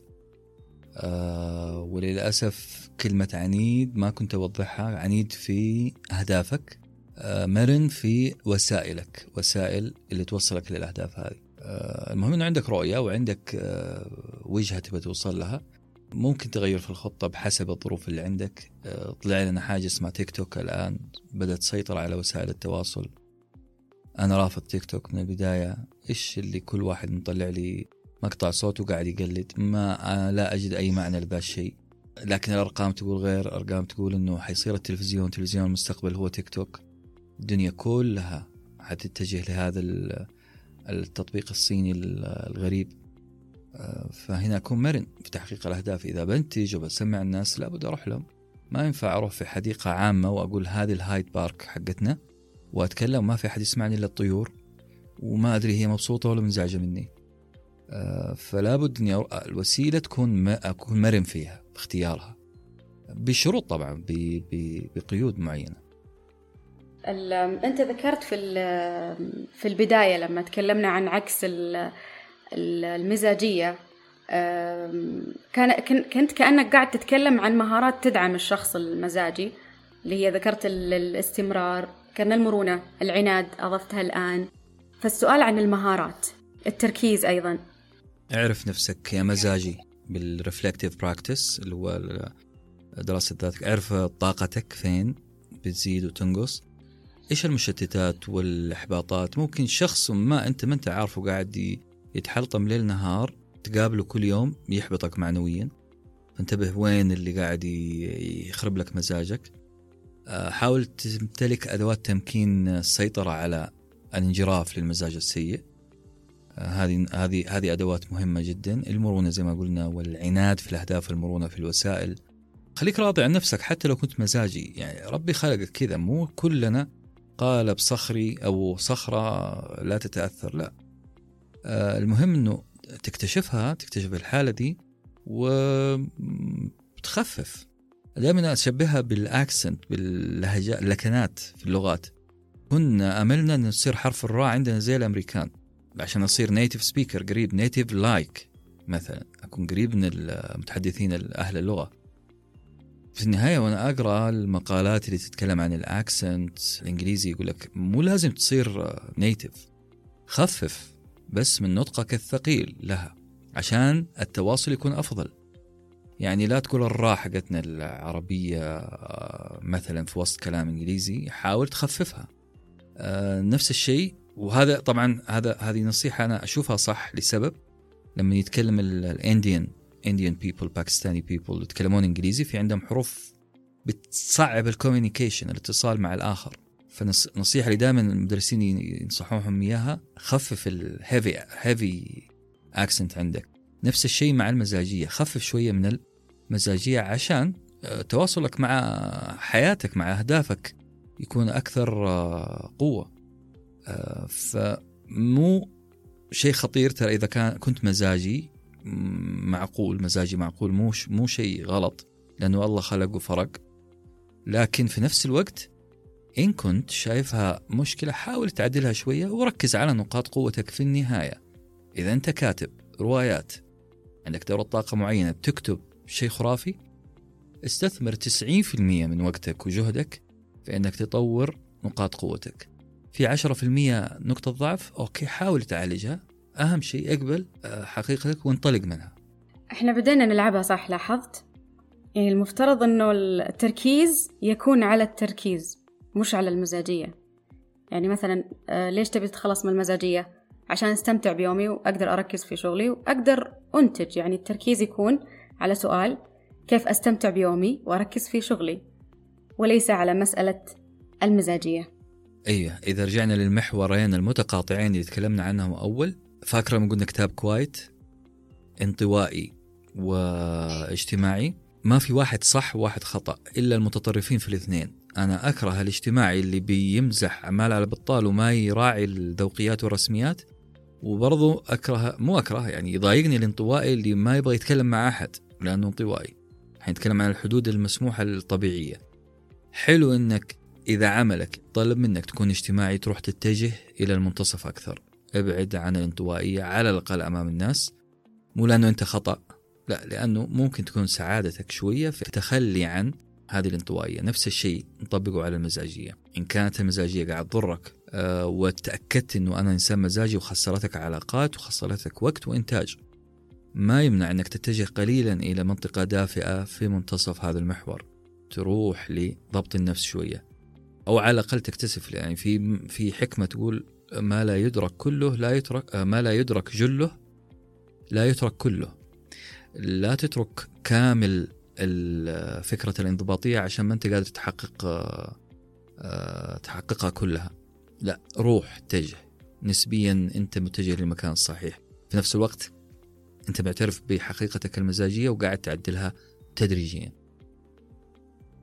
[SPEAKER 1] آه وللأسف كلمة عنيد ما كنت أوضحها. عنيد في أهدافك آه مرن في وسائلك وسائل اللي توصلك للأهداف هذه. المهم أنه عندك رؤية وعندك آه وجهة تبغى توصل لها. ممكن تغير في الخطة بحسب الظروف اللي عندك. آه طلع لنا حاجة اسمها تيك توك الآن. بدأت تسيطر على وسائل التواصل. أنا رافض تيك توك من البداية. إيش اللي كل واحد مطلع لي مقطع صوت وقاعد يقلد؟ ما لا أجد أي معنى لذا الشيء لكن الأرقام تقول غير. الأرقام تقول أنه حيصير التلفزيون. تلفزيون المستقبل هو تيك توك. الدنيا كلها حتتجه لهذا التطبيق الصيني الغريب. فهنا أكون مرن في تحقيق الأهداف. إذا بنتج وبسمع الناس لابد أروح لهم. ما ينفع أروح في حديقة عامة وأقول هذه الهايد بارك حقتنا وأتكلم. ما في أحد يسمعني إلا الطيور وما أدري هي مبسوطة ولا منزعجة مني. فلا بد إني الوسيلة تكون ما أكون مرن فيها باختيارها. بشروط طبعا بقيود معينة.
[SPEAKER 2] أنت ذكرت في في البداية لما تكلمنا عن عكس المزاجية كان كنت كأنك قاعد تتكلم عن مهارات تدعم الشخص المزاجي اللي هي ذكرت الاستمرار كأن المرونة العناد أضفتها الآن. فالسؤال عن المهارات التركيز أيضا.
[SPEAKER 1] اعرف نفسك يا مزاجي بال reflective practice اللي هو دراسة ذاتك أعرف طاقتك فين بتزيد وتنقص. إيش المشتتات والإحباطات؟ ممكن شخص ما أنت ما أنت عارفه قاعد يتحلطم ليل نهار تقابله كل يوم يحبطك معنويا. انتبه وين اللي قاعد يخرب لك مزاجك. حاول تمتلك أدوات تمكين السيطرة على الانجراف للمزاج السيء. هذه هذه هذه أدوات مهمة جدا. المرونة زي ما قلنا والعناد في الأهداف المرونة في الوسائل. خليك راضي عن نفسك حتى لو كنت مزاجي. يعني ربي خلقك كذا مو كلنا قالب صخري أو صخرة لا تتأثر لا. آه المهم إنه تكتشفها تكتشف الحالة دي وتخفف دائما اشبهها بال accent باللهجات اللكنات في اللغات. كنا أملنا ان يصير حرف الراء عندنا زي الأمريكان عشان أصير native speaker قريب native like مثلا أكون قريب من المتحدثين أهل اللغة. في النهاية وأنا أقرأ المقالات اللي تتكلم عن ال accent الإنجليزي يقول لك مو لازم تصير native خفف بس من نطقك الثقيل لها عشان التواصل يكون أفضل. يعني لا تقول الراء حقتنا العربية آه، مثلا في وسط كلام إنجليزي حاول تخففها. آه، نفس الشيء وهذا طبعا هذا هذه نصيحة أنا أشوفها صح لسبب. لما يتكلم ال Indian Indian people Pakistani people يتكلمون إنجليزي في عندهم حروف بتصعب ال communication الاتصال مع الآخر. فالنصيحه اللي دائما المدرسين ينصحوهم إياها خفف ال heavy heavy accent عندك. نفس الشيء مع المزاجية خفف شوية من المزاجية عشان آه، تواصلك مع حياتك مع أهدافك يكون أكثر آه، قوة. آه، فمو شيء خطير ترى إذا كان كنت مزاجي. معقول مزاجي معقول مو مو شيء غلط لأنه الله خلق وفرق لكن في نفس الوقت إن كنت شايفها مشكلة حاول تعدلها شوية وركز على نقاط قوتك في النهاية. إذا أنت كاتب روايات عندك دورة طاقة معينة بتكتب شيء خرافي استثمر 90% من وقتك وجهدك في أنك تطور نقاط قوتك. في 10% نقطة ضعف أوكي حاول تعالجها. أهم شيء أقبل آه، حقيقتك وانطلق منها.
[SPEAKER 2] إحنا بدينا نلعبها صح؟ لاحظت؟ يعني المفترض إنه التركيز يكون على التركيز مش على المزاجية. يعني مثلا آه، ليش تبي تتخلص من المزاجية؟ عشان استمتع بيومي وأقدر أركز في شغلي وأقدر أنتج. يعني التركيز يكون على سؤال كيف أستمتع بيومي وأركز في شغلي؟ وليس على مسألة المزاجية.
[SPEAKER 1] أيوة إذا رجعنا للمحورين المتقاطعين اللي تكلمنا عنهم أول فاكرة لما قلنا كتاب كوايت؟ انطوائي واجتماعي. ما في واحد صح وواحد خطأ إلا المتطرفين في الاثنين. أنا أكره الاجتماعي اللي بيمزح عمال على بطال وما يراعي الذوقيات والرسميات. وبرضو أكره مو أكره يعني يضايقني الانطوائي اللي ما يبغى يتكلم مع أحد لأنه انطوائي. حنتكلم عن الحدود المسموحة الطبيعية. حلو إنك إذا عملك طلب منك تكون اجتماعي تروح تتجه إلى المنتصف أكثر. ابعد عن الانطوائية على الأقل أمام الناس. مو لأنه أنت خطأ لا لأنه ممكن تكون سعادتك شوية في التخلي عن هذه الانطوائية. نفس الشيء نطبقه على المزاجية. إن كانت المزاجية قاعد تضرك أه وتأكدت أنه أنا إنسان مزاجي وخسرتك علاقات وخسرتك وقت وإنتاج. ما يمنع أنك تتجه قليلا إلى منطقة دافئة في منتصف هذا المحور. تروح لضبط النفس شوية. أو على الأقل تكتسف يعني في في حكمة تقول ما لا يدرك كله لا يترك آه، ما لا يدرك جله لا يترك كله. لا تترك كامل فكرة الانضباطية عشان ما أنت قادر تحقق آه، تحققها كلها. لا روح اتجه. نسبيا أنت متجه للمكان الصحيح. في نفس الوقت أنت معترف بحقيقتك المزاجية وقاعد تعدلها تدريجيا.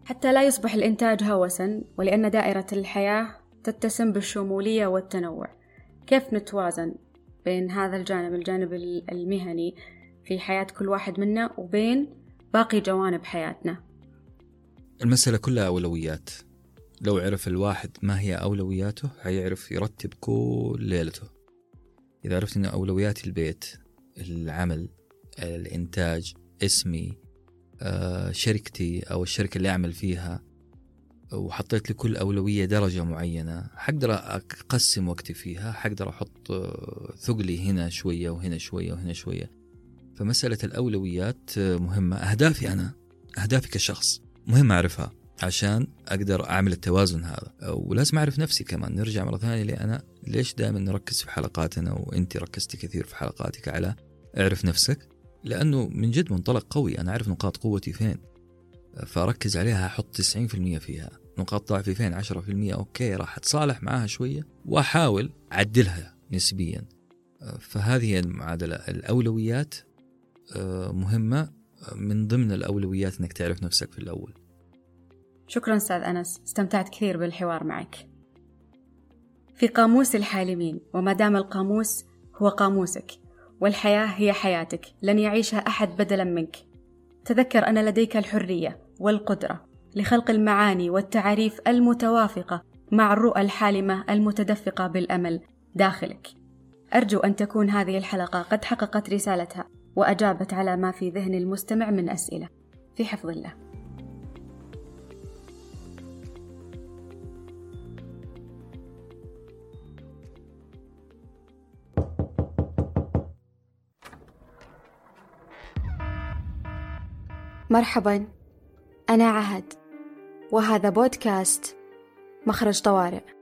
[SPEAKER 2] حتى لا يصبح الإنتاج هوسا ولأن دائرة الحياة تتسم بالشمولية والتنوع. كيف نتوازن بين هذا الجانب الجانب المهني في حياة كل واحد منا وبين باقي جوانب حياتنا؟
[SPEAKER 1] المسألة كلها أولويات. لو عرف الواحد ما هي أولوياته حيعرف يرتب كل ليلته. إذا عرفت أن أولوياتي البيت العمل الإنتاج اسمي آه، شركتي أو الشركة اللي أعمل فيها وحطيت لكل أولوية درجة معينة حقدر أقسم وقتي فيها حقدر أحط آه، ثقلي هنا شوية وهنا شوية وهنا شوية. فمسألة الأولويات مهمة. أهدافي أنا أهدافي كشخص مهم أعرفها عشان أقدر أعمل التوازن هذا. ولازم أعرف نفسي كمان. نرجع مرة ثانية لأنا ليش دائما نركز في حلقاتنا وأنت ركزتي كثير في حلقاتك على اعرف نفسك؟ لأنه من جد منطلق قوي. أنا أعرف نقاط قوتي فين. فأركز عليها أحط 90% فيها. نقاط ضعفي فين 10% أوكي راح أتصالح معاها شوية وأحاول أعدلها نسبيا. فهذه هي المعادلة. الأولويات مهمة. من ضمن الأولويات أنك تعرف نفسك في الأول.
[SPEAKER 2] شكرا أستاذ أنس. استمتعت كثير بالحوار معك. في قاموس الحالمين وما دام القاموس هو قاموسك والحياة هي حياتك لن يعيشها أحد بدلا منك. تذكر أن لديك الحرية والقدرة. لخلق المعاني والتعاريف المتوافقة مع الرؤى الحالمة المتدفقة بالأمل داخلك. أرجو أن تكون هذه الحلقة قد حققت رسالتها وأجابت على ما في ذهن المستمع من أسئلة. في حفظ الله. مرحبا. أنا عهد. وهذا بودكاست مخرج طوارئ.